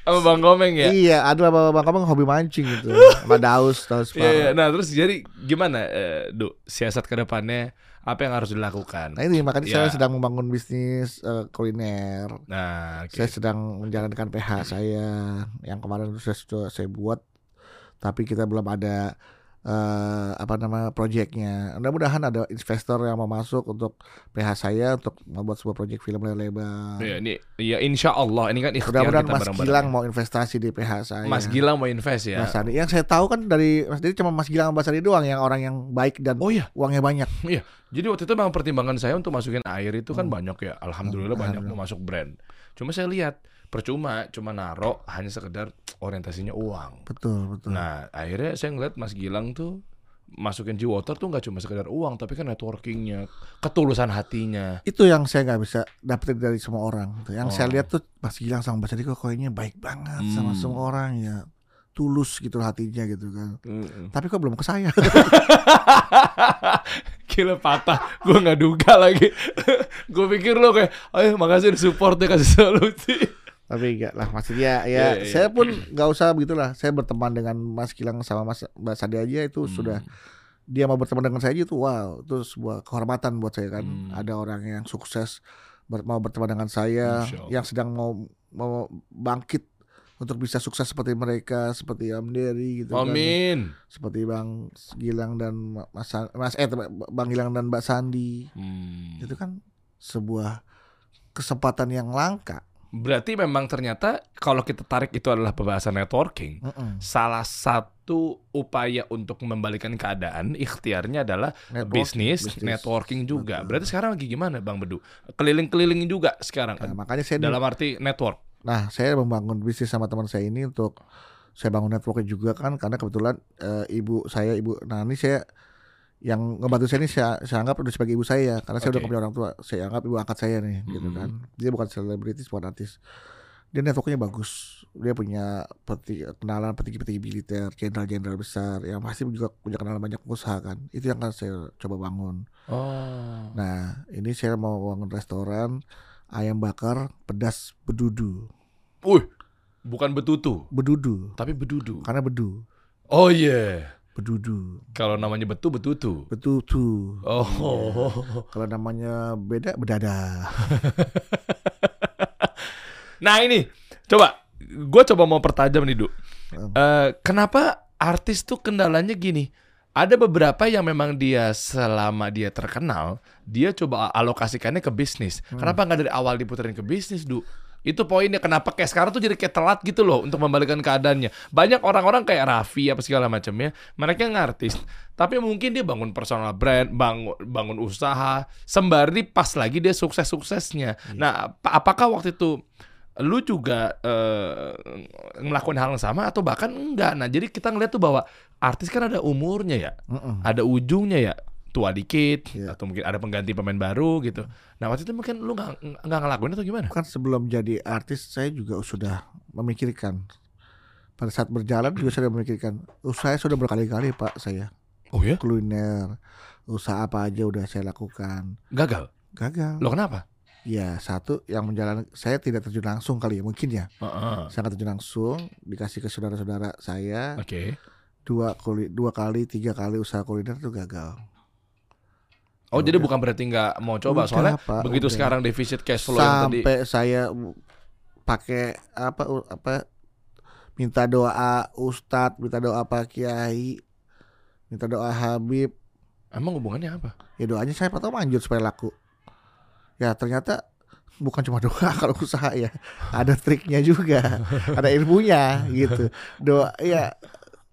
Sama Bang Komeng ya. Iya adul sama bang kamu hobi mancing gitu Sama Daus Daus Iya, iya. Nah, terus jadi gimana, eh, Duh, siasat ke depannya apa yang harus dilakukan? Nah ini makanya saya Ya. sedang membangun bisnis eh, kuliner Nah, oke. Saya sedang menjalankan PH saya Yang kemarin sudah, sudah saya buat Tapi kita belum ada eh, apa nama proyeknya. Mudah-mudahan ada investor yang mau masuk untuk PH saya untuk membuat sebuah proyek film lebar. Iya, ini ya insya Allah ini kan ikhtiar Mudah-mudahan kita Mas bareng-bareng. Gilang mau investasi di PH saya. Mas Gilang mau invest ya. Mas Sandi. Yang saya tahu kan dari Mas Didi cuma Mas Gilang Sandi doang yang orang yang baik dan Oh iya, uangnya banyak. jadi waktu itu memang pertimbangan saya untuk masukin air itu kan Hmm. banyak ya. Alhamdulillah Hmm, banyak mau masuk brand. Cuma saya lihat percuma cuma naro hanya sekedar orientasinya uang. Betul, betul. Nah, akhirnya saya ngeliat Mas Gilang tuh masukin G-Water tuh nggak cuma sekedar uang, tapi kan networkingnya, ketulusan hatinya. itu yang saya nggak bisa dapetin dari semua orang. Yang saya Oh. lihat tuh Mas Gilang sama Mas kok kayaknya baik banget sama Hmm. semua orang ya. Tulus gitu hatinya gitu kan. Mm-mm. Tapi kok belum ke saya. Gila patah, gue nggak duga lagi. gue pikir lo kayak, ayo makasih support ya kasih solusi. Tapi enggak lah maksudnya ya Iya, iya. saya pun nggak usah begitulah. Saya berteman dengan Mas Gilang sama Mas Mbak Sandi aja itu Hmm. sudah dia mau berteman dengan saya aja itu wow itu sebuah kehormatan buat saya kan. Hmm. Ada orang yang sukses ber- mau berteman dengan saya yang sedang mau mau bangkit untuk bisa sukses seperti mereka seperti Om Dery gitu kan. Amin. Seperti Bang Gilang dan Mas Mas eh Bang Gilang dan Mbak Sandi. Hmm. Itu kan sebuah kesempatan yang langka. Berarti memang ternyata kalau kita tarik itu adalah pembahasan networking. Mm-mm. Salah satu upaya untuk membalikan keadaan ikhtiarnya adalah Network, bisnis, bisnis. networking juga. Betul. Berarti sekarang lagi gimana Bang Bedu? Keliling-keliling juga sekarang. Nah, makanya saya Dalam arti network. Nah, saya membangun bisnis sama teman saya ini untuk saya bangun networknya juga kan karena kebetulan eh, ibu saya ibu ini saya yang ngebantu saya ini saya, saya anggap udah sebagai ibu saya karena saya udah Oke. punya orang tua saya anggap ibu angkat saya nih gitu Mhm. kan dia bukan selebritis bukan artis dia networknya bagus dia punya peti, kenalan petinggi-petinggi militer jenderal-jenderal besar yang pasti juga punya kenalan banyak pengusaha kan itu yang akan saya coba bangun Oh. nah ini saya mau bangun restoran ayam bakar pedas bedudu Wih, bukan betutu, bedudu tapi bedudu. karena bedu Oh iya. Bedudu Kalau namanya betu betutu. betutu Oh. kalau namanya beda bedada Nah ini, coba, gue coba mau pertajam nih, Du. Eh, kenapa artis tuh kendalanya gini? Ada beberapa yang memang dia selama dia terkenal, dia coba alokasikannya ke bisnis. Hmm. Kenapa nggak dari awal diputerin ke bisnis, Du? Itu poinnya kenapa kayak sekarang tuh jadi kayak telat gitu loh untuk membalikkan keadaannya. Banyak orang-orang kayak Raffi apa segala macamnya, mereka ngartis, tapi mungkin dia bangun personal brand, bangun bangun usaha, sembari pas lagi dia sukses-suksesnya. Nah, ap- apakah waktu itu lu juga eh, melakukan hal yang sama atau bahkan enggak? Nah, jadi kita ngeliat tuh bahwa artis kan ada umurnya ya, Mm-mm. ada ujungnya ya, tua dikit Iya. atau mungkin ada pengganti pemain baru gitu. Nah, waktu itu mungkin lu nggak nggak ngelakuin atau gimana? kan sebelum jadi artis saya juga sudah memikirkan pada saat berjalan juga sudah memikirkan usaha saya sudah berkali-kali pak saya Oh ya? kuliner usaha apa aja udah saya lakukan Gagal. gagal Lo kenapa? ya satu yang menjalan saya tidak terjun langsung kali ya mungkin ya Heeh. saya nggak terjun langsung dikasih ke saudara-saudara saya Oke. dua kali dua kali tiga kali usaha kuliner itu gagal Oh, jadi bukan berarti nggak mau coba Udah, soalnya Pak, begitu udah. sekarang defisit cash flow yang tadi. sampai saya pakai apa apa minta doa ustadz minta doa pak kiai minta doa habib Emang hubungannya apa? ya doanya saya pertama manjur supaya laku ya ternyata bukan cuma doa kalau usaha ya ada triknya juga ada ilmunya gitu doa ya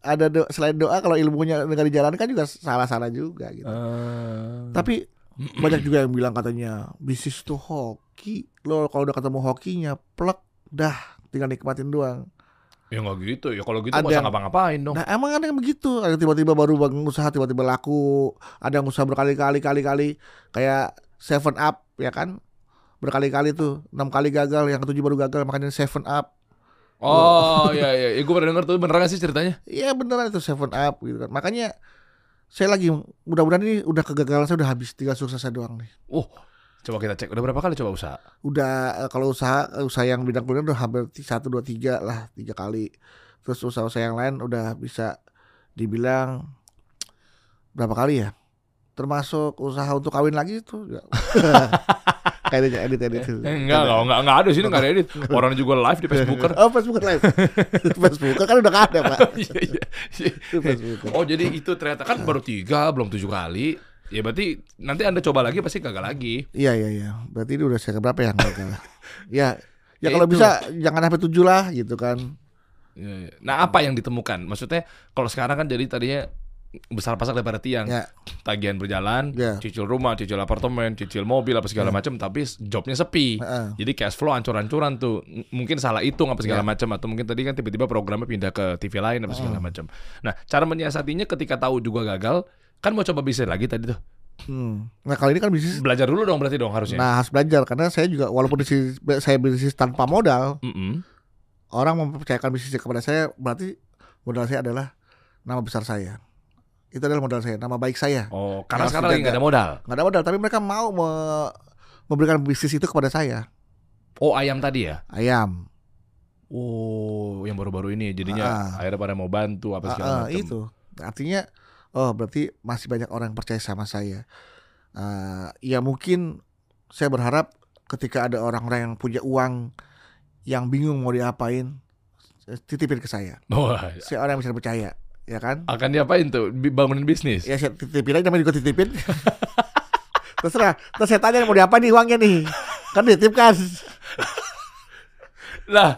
ada do, selain doa kalau ilmunya nggak dijalankan juga salah-salah juga gitu Eh, tapi banyak juga yang bilang katanya bisnis itu hoki. Lo kalau udah ketemu hokinya, plek dah tinggal nikmatin doang. ya nggak gitu. Ya kalau gitu Ada nggak usah yang- ngapa-ngapain dong. Nah emang ada yang begitu. Ada tiba-tiba baru bangun usaha tiba-tiba laku. Ada yang usaha berkali-kali kali-kali kayak Seven Up ya kan berkali-kali tuh enam kali gagal yang ketujuh baru gagal makanya Seven Up Oh iya iya, ya, gue pernah denger tuh beneran gak sih ceritanya? Iya beneran itu Seven Up gitu kan makanya saya lagi mudah-mudahan ini udah kegagalan saya udah habis tinggal suksesnya doang nih Oh, coba kita cek. Udah berapa kali coba usaha? udah eh, kalau usaha usaha yang bidang kuliner udah hampir satu dua tiga lah tiga kali terus usaha-usaha yang lain udah bisa dibilang berapa kali ya termasuk usaha untuk kawin lagi itu ya. kayaknya edit edit Eh, enggak, enggak, enggak, enggak ada sini enggak ada edit. Orang juga live di Facebooker. oh Facebook live Facebook kan udah gak ada pak Iya iya. iya. Oh jadi itu ternyata kan baru tiga, belum tujuh kali. Ya berarti nanti anda coba lagi pasti gagal lagi. iya iya iya berarti ini udah saya berapa yang gagal ya ya Ya kalau bisa jangan sampai tujuh lah gitu kan. Nah apa yang ditemukan? Maksudnya kalau sekarang kan jadi tadinya besar pasak daripada tiang. ya Tagihan berjalan, Ya. cicil rumah, cicil apartemen, cicil mobil apa segala Ya. macam, tapi jobnya sepi. Heeh. Jadi cash flow ancur-ancuran tuh. Mungkin salah hitung apa segala Ya. macam atau mungkin tadi kan tiba-tiba programnya pindah ke TV lain apa segala macam. Nah, cara menyiasatinya ketika tahu juga gagal, kan mau coba bisnis lagi tadi tuh. Hmm. nah kali ini kan bisnis Belajar dulu dong berarti dong harusnya. Nah harus belajar karena saya juga walaupun bisnis, saya bisnis tanpa modal Mm-mm. orang mempercayakan bisnisnya kepada saya berarti modal saya adalah nama besar saya itu adalah modal saya nama baik saya Oh, karena sekarang lagi nggak ada modal. nggak ada modal tapi mereka mau me- memberikan bisnis itu kepada saya Oh, ayam tadi ya? ayam Oh, yang baru-baru ini jadinya Ah. akhirnya pada mau bantu apa Ah, segala ah, macam. itu artinya oh berarti masih banyak orang yang percaya sama saya Ah, ya mungkin saya berharap ketika ada orang-orang yang punya uang yang bingung mau diapain titipin ke saya Wah, saya orang yang bisa percaya ya kan akan diapain tuh? Bangunin bisnis. ya saya titipin aja namanya juga titipin terserah terus saya tanya mau diapain nih uangnya nih kan dititip kan Lah,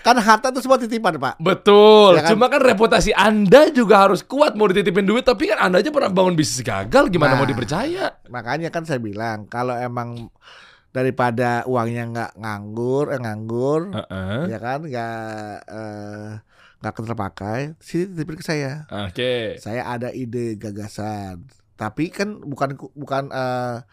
kan harta itu semua titipan pak betul. Ya kan? Cuma kan reputasi Anda juga harus kuat mau dititipin duit, tapi kan Anda aja pernah bangun bisnis gagal, gimana Nah. mau dipercaya? makanya kan saya bilang kalau emang daripada uangnya nggak nganggur eh nganggur Heeh. ya kan nggak eh, nggak terpakai sini titipin ke saya Oke. saya ada ide gagasan tapi kan bukan bukan eh,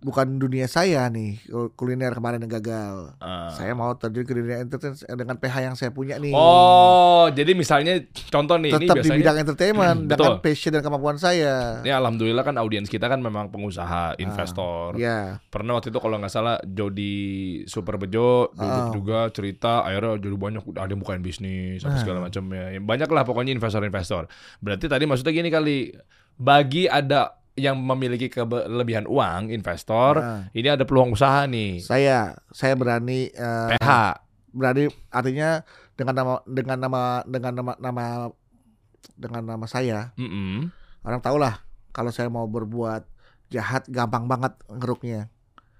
bukan dunia saya nih kuliner kemarin yang gagal Ah. saya mau terjun ke dunia entertain dengan PH yang saya punya nih Oh, jadi misalnya contoh nih ini tetap di biasanya bidang entertainment Hmm, dengan betul. passion dan kemampuan saya ini alhamdulillah kan audiens kita kan memang pengusaha, investor. ya Pernah waktu itu kalau nggak salah Jody Super Bejo duduk Ah. juga cerita akhirnya jadi banyak ada yang bukain bisnis apa Ah. segala macam ya. Banyak lah pokoknya investor-investor. Berarti tadi maksudnya gini kali bagi ada yang memiliki kelebihan uang investor, Nah, ini ada peluang usaha nih. saya saya berani eh, PH. berani artinya dengan nama dengan nama dengan nama nama dengan nama saya Mm-mm. orang tahu lah kalau saya mau berbuat jahat gampang banget ngeruknya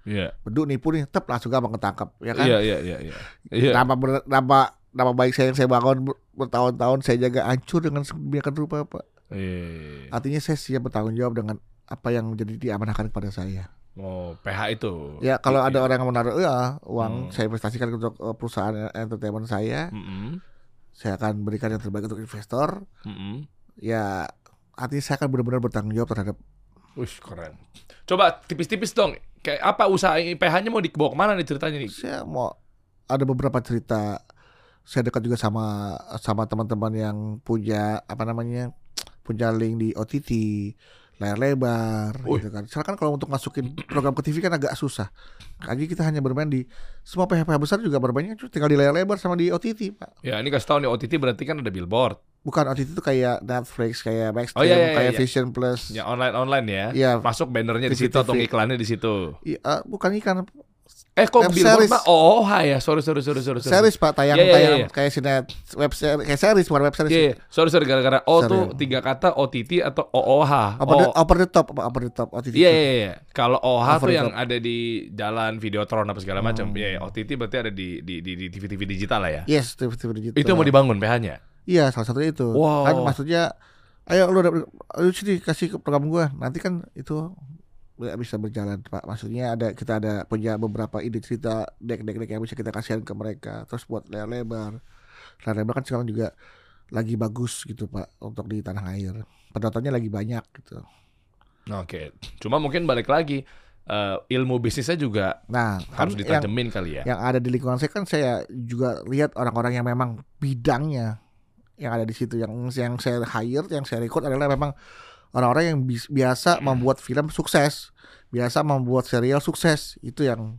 Iya. Beduk nipu nih, tep langsung gampang ketangkap, ya kan? Iya, iya, iya, iya. Iya. Nama, ber- nama nama baik saya yang saya bangun ber- bertahun-tahun saya jaga hancur dengan sedemikian rupa, Pak. Iya. Artinya saya siap bertanggung jawab dengan apa yang menjadi diamanahkan kepada saya. Oh, PH itu. Ya kalau ada Iya. orang yang menaruh ya, uang Hmm. saya investasikan untuk eh, perusahaan entertainment saya, Mm-mm. saya akan berikan yang terbaik untuk investor. Mm-mm. Ya artinya saya akan benar-benar bertanggung jawab terhadap Wih, keren. Coba tipis-tipis dong. Kayak apa usaha PH-nya mau dibawa ke mana nih ceritanya nih? saya mau ada beberapa cerita saya dekat juga sama sama teman-teman yang punya apa namanya punya link di OTT layar lebar gitu kan. Silakan kalau untuk masukin program ke TV kan agak susah. Jadi kita hanya bermain di semua PH-PH besar juga bermainnya cuma tinggal di layar lebar sama di OTT, Pak. Ya, ini kasih tahu nih OTT berarti kan ada billboard. Bukan OTT itu kayak Netflix, kayak Oh, Maxstream, iya, iya, kayak iya. Vision Plus. Ya online-online ya. Iya. Masuk bannernya di situ atau iklannya di situ. Iya, eh, bukan ikan Eh kok Web billboard series. mah oh ya sorry sorry sorry sorry sorry. series Pak, tayang Iya, iya, tayang iya. kayak sinet web series, kayak series bukan web series. Iya, iya. sorry sorry gara-gara O tuh Sorry. tiga kata OTT atau OOH. Over the, Oh. over the top, apa over the top OTT. Iya iya iya. Kalau OH tuh the yang top. ada di jalan Videotron apa segala macam. Hmm. Iya, iya. OTT berarti ada di di di di TV-TV digital lah ya. Yes, TV, TV digital. Itu mau dibangun PH-nya. Iya, salah satunya itu. Wow. Kan maksudnya ayo lu lu sini kasih ke program gua. Nanti kan itu bisa berjalan, Pak. Maksudnya ada kita ada punya beberapa ide cerita dek-dek-dek yang bisa kita kasihin ke mereka. Terus buat layar lebar. Layar lebar kan sekarang juga lagi bagus gitu, Pak, untuk di tanah air. Penontonnya lagi banyak gitu. Oke. Cuma mungkin balik lagi eh, ilmu bisnisnya juga Nah, harus kan yang, ditajemin kali ya. yang ada di lingkungan saya kan saya juga lihat orang-orang yang memang bidangnya yang ada di situ yang yang saya hire yang saya rekrut adalah memang orang-orang yang bis- biasa membuat film sukses biasa membuat serial sukses itu yang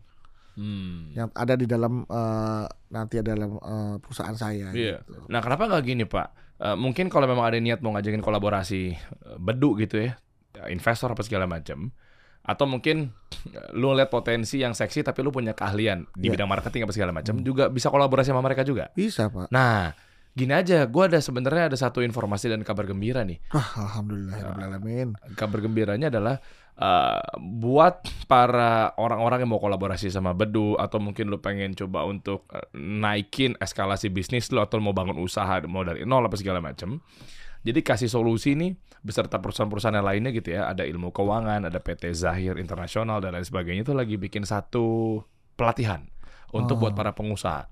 Hmm. yang ada di dalam eh, nanti dalam eh, perusahaan saya Iya. gitu. Nah, kenapa nggak gini, Pak? Eh, mungkin kalau memang ada niat mau ngajakin kolaborasi eh, bedu gitu ya, ya, investor apa segala macam, atau mungkin lu lihat potensi yang seksi tapi lu punya keahlian di Iya. bidang marketing apa segala macam, juga bisa kolaborasi sama mereka juga. bisa pak Nah, gini aja, gua ada sebenarnya ada satu informasi dan kabar gembira nih. alhamdulillah ya Rabbil alamin. Kabar gembiranya adalah eh, buat para orang-orang yang mau kolaborasi sama Bedu atau mungkin lu pengen coba untuk eh, naikin eskalasi bisnis lu atau mau bangun usaha mau dari nol apa segala macam. Jadi kasih solusi nih beserta perusahaan-perusahaan yang lainnya gitu ya. Ada ilmu keuangan, ada PT Zahir Internasional dan lain sebagainya itu lagi bikin satu pelatihan untuk Oh. buat para pengusaha.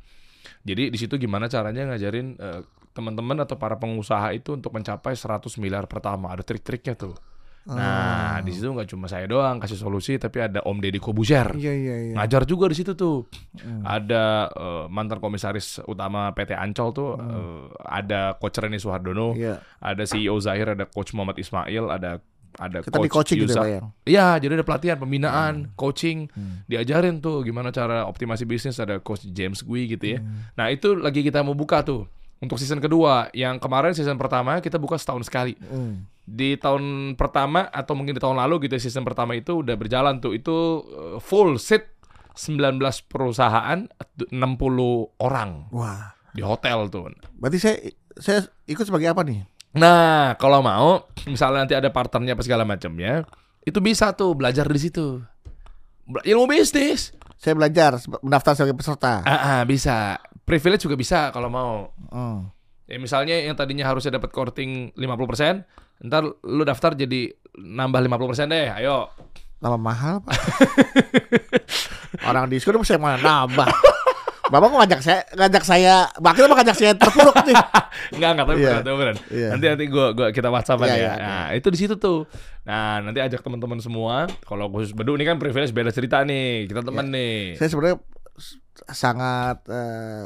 Jadi di situ gimana caranya ngajarin eh, teman-teman atau para pengusaha itu untuk mencapai 100 miliar pertama. Ada trik-triknya tuh. Nah, Oh. di situ nggak cuma saya doang kasih solusi, tapi ada Om Deddy Kobuzer. iya iya iya Ngajar juga di situ tuh. Hmm. Ada eh, mantan komisaris utama PT Ancol tuh, eh, ada Coach Reni Suhardono, iya ada CEO Zahir, ada Coach Muhammad Ismail, ada ada kita Coach coaching gitu Yusak. pak yang Iya, jadi ada pelatihan, pembinaan, coaching, Hmm. diajarin tuh gimana cara optimasi bisnis. Ada Coach James Gui gitu ya. Hmm. Nah itu lagi kita mau buka tuh untuk season kedua. Yang kemarin season pertama kita buka setahun sekali. Hmm. Di tahun pertama atau mungkin di tahun lalu gitu ya, season pertama itu udah berjalan tuh. Itu eh, full seat 19 perusahaan 60 orang wah di hotel tuh. berarti saya saya ikut sebagai apa nih Nah, kalau mau misalnya nanti ada partnernya apa segala macam ya, itu bisa tuh belajar di situ. Ilmu bisnis. saya belajar mendaftar sebagai peserta Ah, ah, bisa. Privilege juga bisa kalau mau. Hmm. Ya misalnya yang tadinya harusnya dapat korting 50%, ntar lu daftar jadi nambah 50% deh. Ayo. Lama mahal pak Orang diskon saya mana nambah Bapak kok ngajak saya ngajak saya Bahkan apa ngajak saya terpuruk nih Enggak, enggak, tapi Iya. beneran. Iya. Nanti nanti gua gua kita WhatsApp Iya, ya. iya, nah, itu di situ tuh. Nah, nanti ajak teman-teman semua. Kalau khusus Bedu ini kan privilege beda cerita nih. Kita temen nih. Saya sebenarnya sangat eh,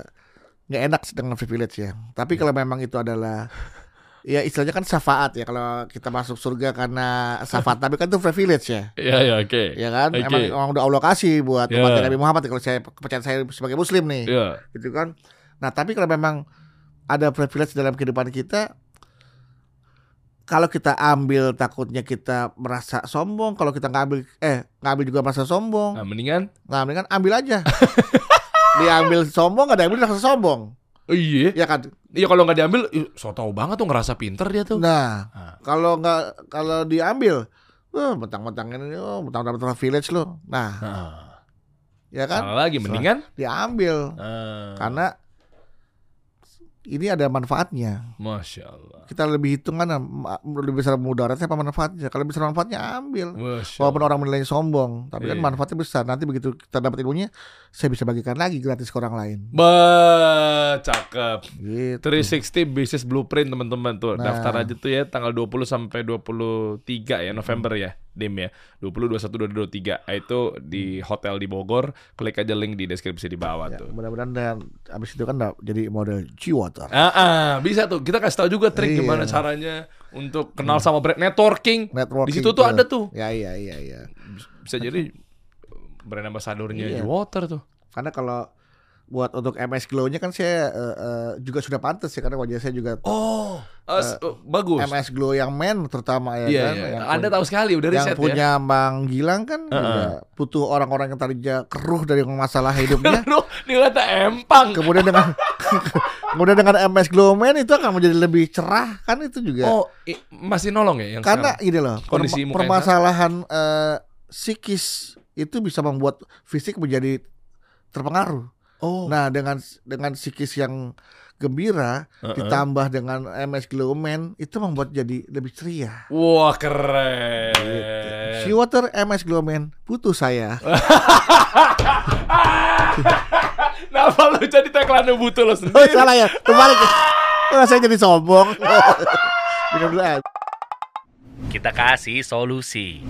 nggak enak dengan privilege ya Tapi kalau memang itu adalah Ya istilahnya kan syafaat ya Kalau kita masuk surga karena syafaat Tapi kan itu privilege ya Iya, iya, oke. Ya kan Oke. Emang, emang udah Allah kasih buat Iya. umat Nabi Muhammad Kalau saya kepercayaan saya sebagai muslim nih Iya. gitu kan. Nah, tapi kalau memang ada privilege dalam kehidupan kita kalau kita ambil takutnya kita merasa sombong, kalau kita ngambil eh ngambil juga merasa sombong. Nah, mendingan Nah, mendingan ambil aja. Diambil sombong, ada yang merasa sombong. Iya. Ya kan? Iya kalau nggak diambil, so tau banget tuh ngerasa pinter dia tuh. Nah, Ah. kalau nggak kalau diambil, oh, mentang-mentang ini, oh, mentang-mentang privilege lo. Nah, Nah, ya kan? Salah lagi mendingan Diambil Ah, karena ini ada manfaatnya. Masya Allah. Kita lebih hitung kan lebih besar mudaratnya apa manfaatnya. Kalau besar manfaatnya ambil. Masya Walaupun Allah. orang menilai sombong, tapi kan Iya. manfaatnya besar. Nanti begitu kita dapat ilmunya, saya bisa bagikan lagi gratis ke orang lain. Bah, cakep. Gitu. 360 Business Blueprint teman-teman tuh. Nah. Daftar aja tuh ya tanggal 20 sampai 23 ya November ya. Dim ya. 20 21 22 23. Ah, Itu di hotel di Bogor. Klik aja link di deskripsi di bawah Ya, tuh. mudah-mudahan dan abis itu kan jadi model G-Water. Ah, ah, bisa tuh. Kita kasih tahu juga trik Iya. gimana caranya untuk kenal sama brand networking. Networking Di situ tuh ada tuh. Ya iya iya iya. Bisa jadi brand ambassadornya Iya. Water tuh. Karena kalau buat untuk MS Glow-nya kan saya eh, eh, juga sudah pantas ya karena wajah saya juga Oh, as- oh, bagus. MS Glow yang men terutama ya Iya, kan. iya. Yang Anda punya- tahu sekali udah yang riset ya. punya Bang Gilang kan juga butuh orang-orang yang tadinya keruh dari masalah hidupnya. Aduh, dilihat empang. kemudian dengan kemudian dengan MS Glow Man itu akan menjadi lebih cerah kan itu juga. Oh, i- masih nolong ya yang Karena sekarang? ini loh, Kondisi perma- muka permasalahan eh, psikis itu bisa membuat fisik menjadi terpengaruh. Oh, Nah, dengan dengan psikis yang gembira Heeh. ditambah dengan MS Glow Man itu membuat jadi lebih ceria. wah keren. Sea Water MS Glow Man butuh saya. Kenapa lu jadi tagline butuh lo Oh, sendiri? salah ya. Oh, saya jadi sombong. Minum dulu. Kita kasih solusi.